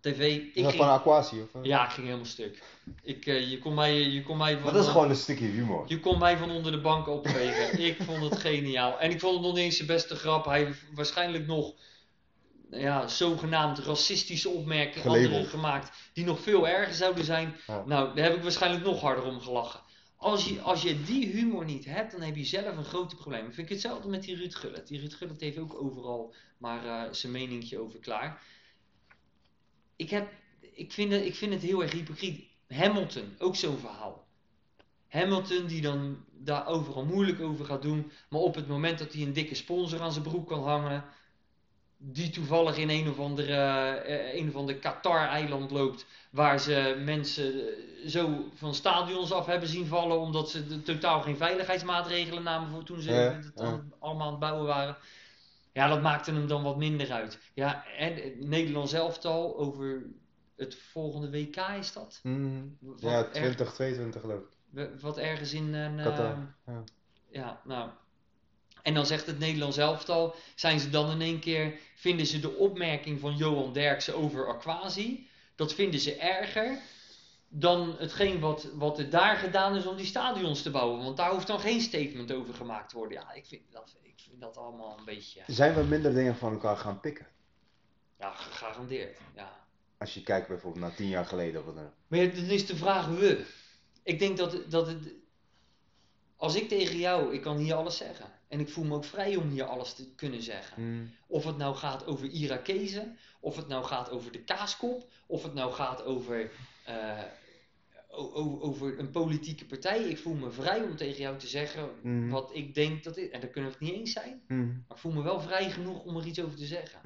tv. Ik dat ging, van Aquasi? Of? ja, ik ging helemaal stuk. Ik, eh, je, kon mij, je kon mij van... Maar dat is gewoon een stukje humor. Je kon mij van onder de bank opvegen. ik vond het geniaal. En ik vond het nog niet eens de beste grap. Hij waarschijnlijk nog ja, zogenaamd racistische opmerkingen anderen gemaakt. Die nog veel erger zouden zijn. Ja. Nou, daar heb ik waarschijnlijk nog harder om gelachen. Als je, als je die humor niet hebt, dan heb je zelf een groot probleem. Ik vind ik hetzelfde met die Ruud Gullit. Die Ruud Gullit heeft ook overal maar eh, zijn meningje over klaar. Ik heb, ik, vind het, ik vind het heel erg hypocriet. Hamilton, ook zo'n verhaal. Hamilton die dan daar overal moeilijk over gaat doen. Maar op het moment dat hij een dikke sponsor aan zijn broek kan hangen. Die toevallig in een of andere, eh, een of ander Qatar-eiland loopt. Waar ze mensen eh, zo van stadions af hebben zien vallen. Omdat ze de- totaal geen veiligheidsmaatregelen namen voor toen ze Ja, het ja. allemaal aan het bouwen waren. Ja, dat maakte hem dan wat minder uit. Ja, en Nederlands elftal over het volgende WK is dat? Mhm. Ja, erg- 2022 geloof ik. wat ergens in een. Qatar, ja. ja, nou. En dan zegt het Nederlands elftal, zijn ze dan in één keer, vinden ze de opmerking van Johan Derksen over Aquasi, dat vinden ze erger dan hetgeen wat, wat er daar gedaan is om die stadions te bouwen. Want daar hoeft dan geen statement over gemaakt te worden. Ja, ik vind dat, ik vind dat allemaal een beetje, Zijn we minder dingen van elkaar gaan pikken? ja, gegarandeerd. Ja. Als je kijkt bijvoorbeeld naar tien jaar geleden of dan. Maar ja, dan is de vraag we. Ik denk dat, dat het. Als ik tegen jou, ik kan hier alles zeggen. En ik voel me ook vrij om hier alles te kunnen zeggen. Mhm. Of het nou gaat over Irakezen, of het nou gaat over de kaaskop, of het nou gaat over, eh, over een politieke partij. Ik voel me vrij om tegen jou te zeggen Mhm. wat ik denk dat is. En daar kunnen we het niet eens zijn. Mhm. Maar ik voel me wel vrij genoeg om er iets over te zeggen.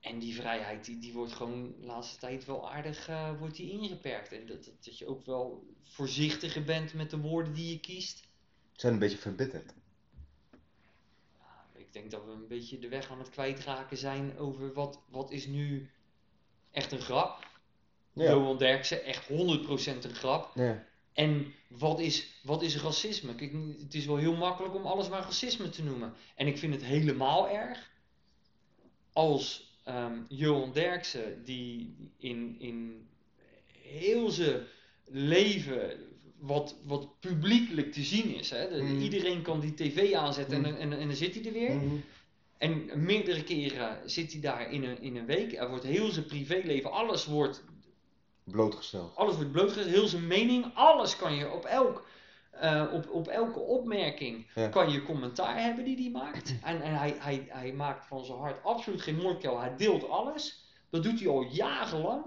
En die vrijheid die, die wordt gewoon de laatste tijd wel aardig eh, wordt die ingeperkt. En dat, dat, dat je ook wel voorzichtiger bent met de woorden die je kiest. Zijn een beetje verbitterd. Ik denk dat we een beetje de weg aan het kwijtraken zijn over wat, wat is nu echt een grap. Ja. Johan Derksen, echt 100% een grap. Ja. En wat is, wat is racisme? Kijk, het is wel heel makkelijk om alles maar racisme te noemen. En ik vind het helemaal erg als ehm, Johan Derksen, die in, in heel zijn leven wat, wat publiekelijk te zien is. Hè? De- Mhm. Iedereen kan die tv aanzetten en, Mhm. dan- en, en dan zit hij er weer. Mhm. En meerdere keren zit hij daar in een, in een week. Er wordt heel zijn privéleven, alles wordt Blootgesteld. alles wordt blootgezet, heel zijn mening, alles kan je op, elk, eh, op, op elke opmerking Ja. kan je commentaar hebben die hij maakt. En, en hij, hij, hij maakt van zijn hart absoluut geen moordkuil, hij deelt alles. Dat doet hij al jarenlang.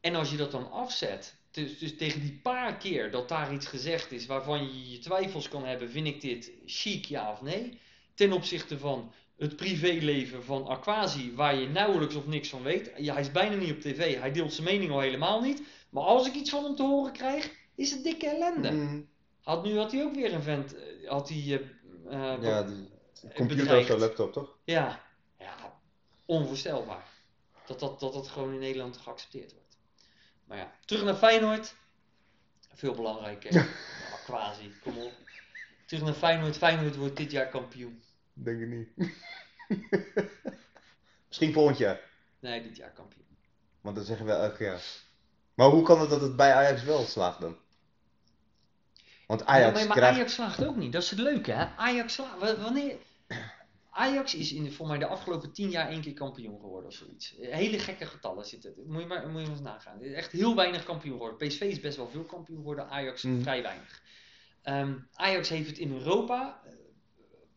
En als je dat dan afzet, dus, dus tegen die paar keer dat daar iets gezegd is waarvan je je twijfels kan hebben, vind ik dit chic ja of nee? Ten opzichte van het privéleven van Aquasi, waar je nauwelijks of niks van weet. Ja, hij is bijna niet op tv, hij deelt zijn mening al helemaal niet. Maar als ik iets van hem te horen krijg, is het dikke ellende. Mhm. Had, nu had hij ook weer een vent, eh, had hij... eh, eh, Ja, de computer of laptop toch? ja, ja, onvoorstelbaar. Dat dat, dat dat gewoon in Nederland geaccepteerd wordt. Maar ja, terug naar Feyenoord. Veel belangrijker. Aquasi, kom op. Terug naar Feyenoord. Feyenoord wordt dit jaar kampioen. Denk ik niet. Misschien volgend jaar. Nee, dit jaar kampioen. Want dat zeggen we elk jaar. Maar hoe kan het dat het bij Ajax wel slaagt dan? Want Ajax Ja, maar, krijgt... Ajax slaagt ook niet. Dat is het leuke, hè? Ajax slaagt. wa- Wanneer... Ajax is in, voor mij de afgelopen tien jaar één keer kampioen geworden of zoiets. Hele gekke getallen zitten. Moet je maar, moet je maar eens nagaan. Echt heel weinig kampioen geworden. PSV is best wel veel kampioen geworden. Ajax Mhm. vrij weinig. Ehm, Ajax heeft het in Europa eh,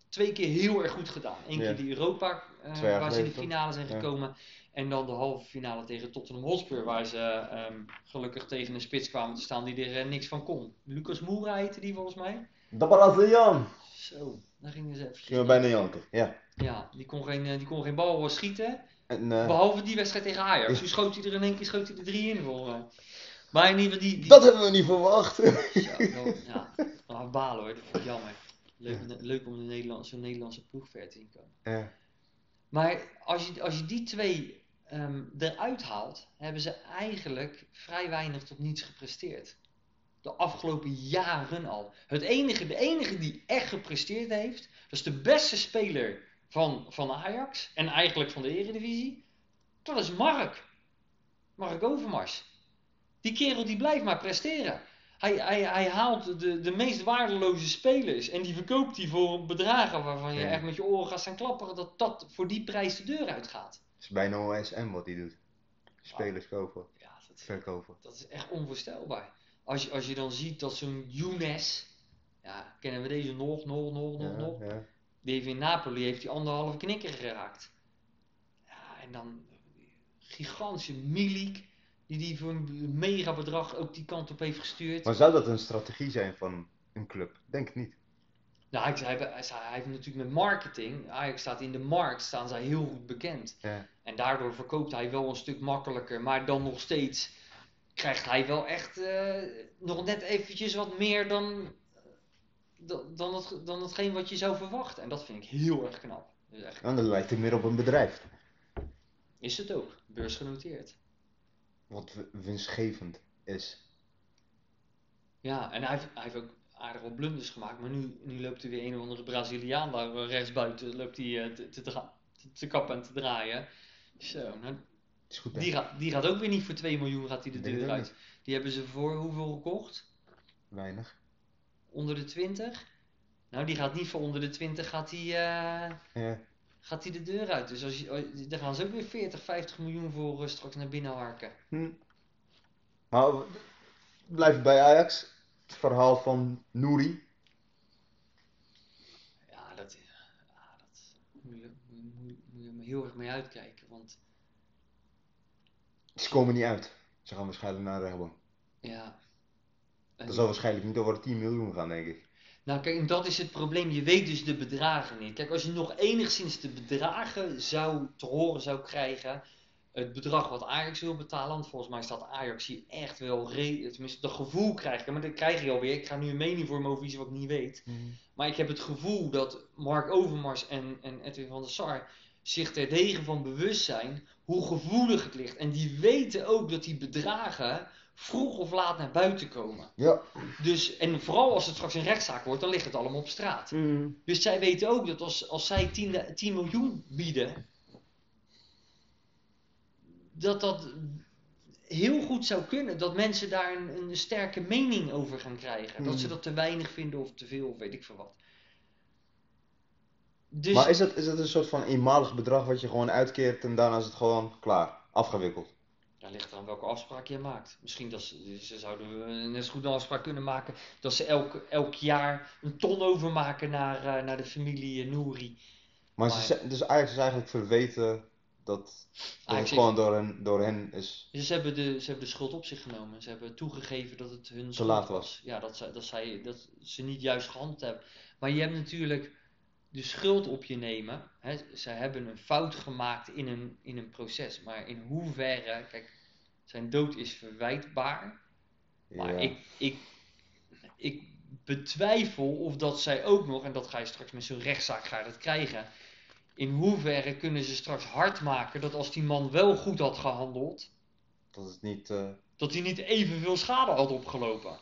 twee keer heel erg goed gedaan. Eén keer die Europa, eh, waar ze in de finale zijn Ja. gekomen. En dan de halve finale tegen Tottenham Hotspur, waar ze ehm, gelukkig tegen een spits kwamen te staan die er eh, niks van kon. Lucas Moura heette die volgens mij. De Braziliaan! Zo, daar gingen ze Gingen even. bijna janken, ja. Ja, die kon geen, eh, die kon geen bal schieten. En, eh, Behalve die wedstrijd tegen Ajax. Toen schoot hij er in één keer schoot hij er drie in voor. eh. Maar in ieder geval die... die dat hebben we niet verwacht! Ja, nou, balen hoor, dat vind ik jammer. Leuk, leuk om de Nederlandse, zo'n Nederlandse ploeg ver te zien komen. ja. Maar als je, als je die twee ehm, eruit haalt, hebben ze eigenlijk vrij weinig tot niets gepresteerd. De afgelopen jaren al. Het enige, de enige die echt gepresteerd heeft, dat is de beste speler van, van Ajax en eigenlijk van de Eredivisie. Dat is Mark. Mark Overmars. Die kerel die blijft maar presteren. Hij, hij, hij haalt de, de meest waardeloze spelers en die verkoopt die voor bedragen waarvan je Ja. echt met je oren gaat staan klapperen dat dat voor die prijs de deur uitgaat. Het is bijna OSM wat hij doet. Spelers kopen, Ja, dat, verkopen. dat is echt onvoorstelbaar. Als je, als je dan ziet dat zo'n Younes, ja, kennen we deze nog, nog, nog, nog, nog. ja. Die heeft in Napoli heeft die anderhalve knikker geraakt. Ja, en dan gigantische Milik, die die voor een mega bedrag ook die kant op heeft gestuurd. Maar zou dat een strategie zijn van een club? Denk het niet. Nou, hij, hij, hij, hij heeft natuurlijk met marketing, Ajax staat in de markt, staan zij heel goed bekend. Ja. En daardoor verkoopt hij wel een stuk makkelijker, maar dan nog steeds krijgt hij wel echt eh, nog net eventjes wat meer dan, dan, dan, het, dan hetgeen wat je zou verwachten. En dat vind ik heel erg knap. Dus echt, En dan lijkt het meer op een bedrijf. is het ook, beursgenoteerd. Wat winstgevend is. Ja, en hij heeft, hij heeft ook aardig wat blunders gemaakt, maar nu, nu loopt er weer een of andere Braziliaan daar eh, rechtsbuiten, loopt hij eh, te, te, te, te kappen en te draaien. Zo, nou, Is goed, hè? die, gaat, die gaat ook weer niet voor 2 miljoen gaat hij de deur uit. Die hebben ze voor hoeveel gekocht? Weinig. Onder de 20? Nou, die gaat niet voor onder de 20, gaat hij eh, Ja. gaat hij de deur uit. Dus als je, oh, daar gaan ze ook weer 40, 50 miljoen voor eh, straks naar binnen harken. Hm. We- blijf bij Ajax. Het verhaal van Nouri. Ja, dat, ja, dat moet, je, moet, moet je heel erg mee uitkijken. Ze komen niet uit. Ze gaan waarschijnlijk naar de rechtbank. ja. En- Dat zal waarschijnlijk niet over de 10 miljoen gaan, denk ik. Nou, kijk, en dat is het probleem. Je weet dus de bedragen niet. Kijk, als je nog enigszins de bedragen zou te horen zou krijgen. Het bedrag wat Ajax wil betalen. Want volgens mij staat Ajax hier echt wel. Re tenminste, dat gevoel krijg ik. Maar dat krijg je alweer. Ik ga nu een mening vormen over iets wat ik niet weet. Maar ik heb het gevoel dat Mark Overmars en, en Edwin van der Sar zich terdege van bewust zijn hoe gevoelig het ligt. En die weten ook dat die bedragen vroeg of laat naar buiten komen. Ja. Dus, en vooral als het straks een rechtszaak wordt, dan ligt het allemaal op straat. Dus zij weten ook dat als, als zij 10, 10 miljoen bieden, dat dat heel goed zou kunnen. Dat mensen daar een, een sterke mening over gaan krijgen. Dat ze Hmm. dat te weinig vinden of te veel of weet ik veel wat. Dus, Maar is dat, is dat een soort van eenmalig bedrag wat je gewoon uitkeert en daarna is het gewoon klaar, afgewikkeld? Ja, ligt er aan welke afspraak je maakt. Misschien dat ze, ze zouden net zo goed een afspraak kunnen maken dat ze elk, elk jaar een ton overmaken naar, eh, naar de familie eh, Nouri. Maar Maar- ze, ze- dus Ajax is eigenlijk verweten dat, dat het gewoon door hen, door hen is. Dus ze hebben, de, ze hebben de schuld op zich genomen. Ze hebben toegegeven dat het hun Te laat was. Ja, dat, zij, dat, zij, dat ze niet juist gehandeld hebben. Maar je hebt natuurlijk de schuld op je nemen. Hè. Ze hebben een fout gemaakt in een, in een proces. Maar in hoeverre, kijk, zijn dood is verwijtbaar. Maar Ja. ik, ik, ik betwijfel of dat zij ook nog, en dat ga je straks met zo'n rechtszaak ga je dat krijgen. In hoeverre kunnen ze straks hard maken dat als die man wel goed had gehandeld, Dat het niet. eh, dat hij niet evenveel schade had opgelopen.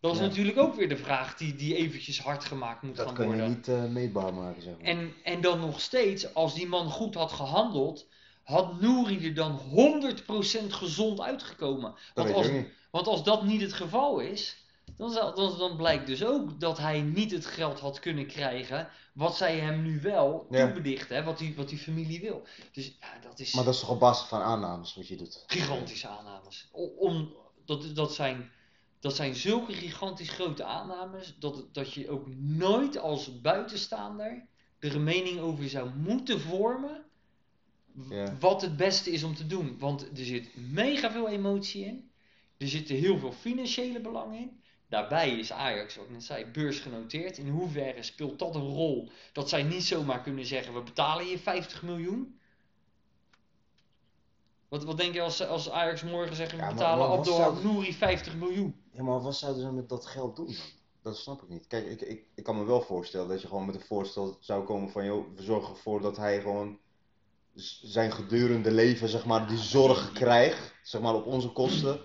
Dat is Ja. natuurlijk ook weer de vraag die, die eventjes hard gemaakt moet dat gaan kan je worden. niet eh, meetbaar maken, zeg maar. En, en dan nog steeds, als die man goed had gehandeld, had Nouri er dan 100% gezond uitgekomen. dat Want weet als, want als dat niet het geval is, dan, zal- dan, dan blijkt dus ook dat hij niet het geld had kunnen krijgen wat zij hem nu wel Ja. toebedichten, hè, wat, die, wat die familie wil. Dus ja, dat is Maar dat is toch op basis van aannames wat je doet? gigantische aannames. Om, dat, dat, zijn, dat zijn zulke gigantisch grote aannames dat, dat je ook nooit als buitenstaander er een mening over zou moeten vormen wat het beste is om te doen. Want er zit mega veel emotie in. Er zitten heel veel financiële belangen in. Daarbij is Ajax, ik net zei, beursgenoteerd. In hoeverre speelt dat een rol dat zij niet zomaar kunnen zeggen: we betalen je 50 miljoen? Wat, wat denk je als, als Ajax morgen zegt: we Ja, maar- betalen maar Abdel zou- Nouri 50 miljoen? Ja, maar wat zouden ze met dat geld doen? Dat snap ik niet. Kijk, ik, ik, ik kan me wel voorstellen dat je gewoon met een voorstel zou komen van, joh, we zorgen ervoor dat hij gewoon zijn gedurende leven, zeg maar, die zorg krijgt, zeg maar, op onze kosten.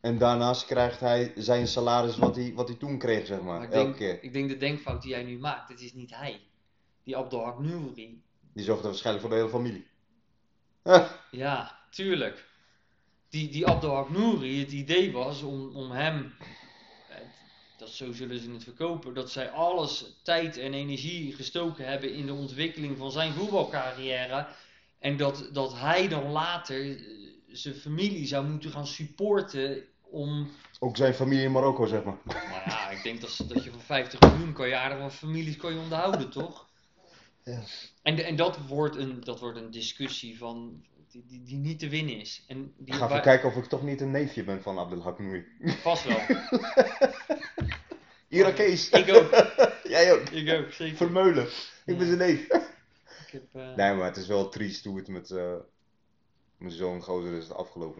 En daarnaast krijgt hij zijn salaris wat hij, wat hij toen kreeg, zeg maar, Maar ik elke denk, keer. ik denk de denkfout die jij nu maakt: het is niet hij. Die Abdelhak Nouri. Die zorgt er waarschijnlijk voor de hele familie. Huh. Ja, tuurlijk. Die, die Abdelhak Nouri, het idee was om, om hem, eh, dat zo zullen ze het verkopen, dat zij alles, tijd en energie gestoken hebben in de ontwikkeling van zijn voetbalcarrière. En dat, dat hij dan later eh, zijn familie zou moeten gaan supporten om... Ook zijn familie in Marokko, zeg maar. Nou ja, ik denk dat, dat je van 50 miljoen kan je aardig wat families kan je onderhouden, toch? Ja. En, de- en dat, wordt een, dat wordt een discussie van, die, die, die niet te winnen is. En die Ik ga even kijken of ik toch niet een neefje ben van Abdelhak Nouri. Vast wel. Irakees. ik ook. Jij ook. Ik ook, zeker. Vermeulen. Ik ben zijn neef. Ik heb, eh, Nee, maar het is wel triest hoe het met, eh, met zo'n gozer is afgelopen.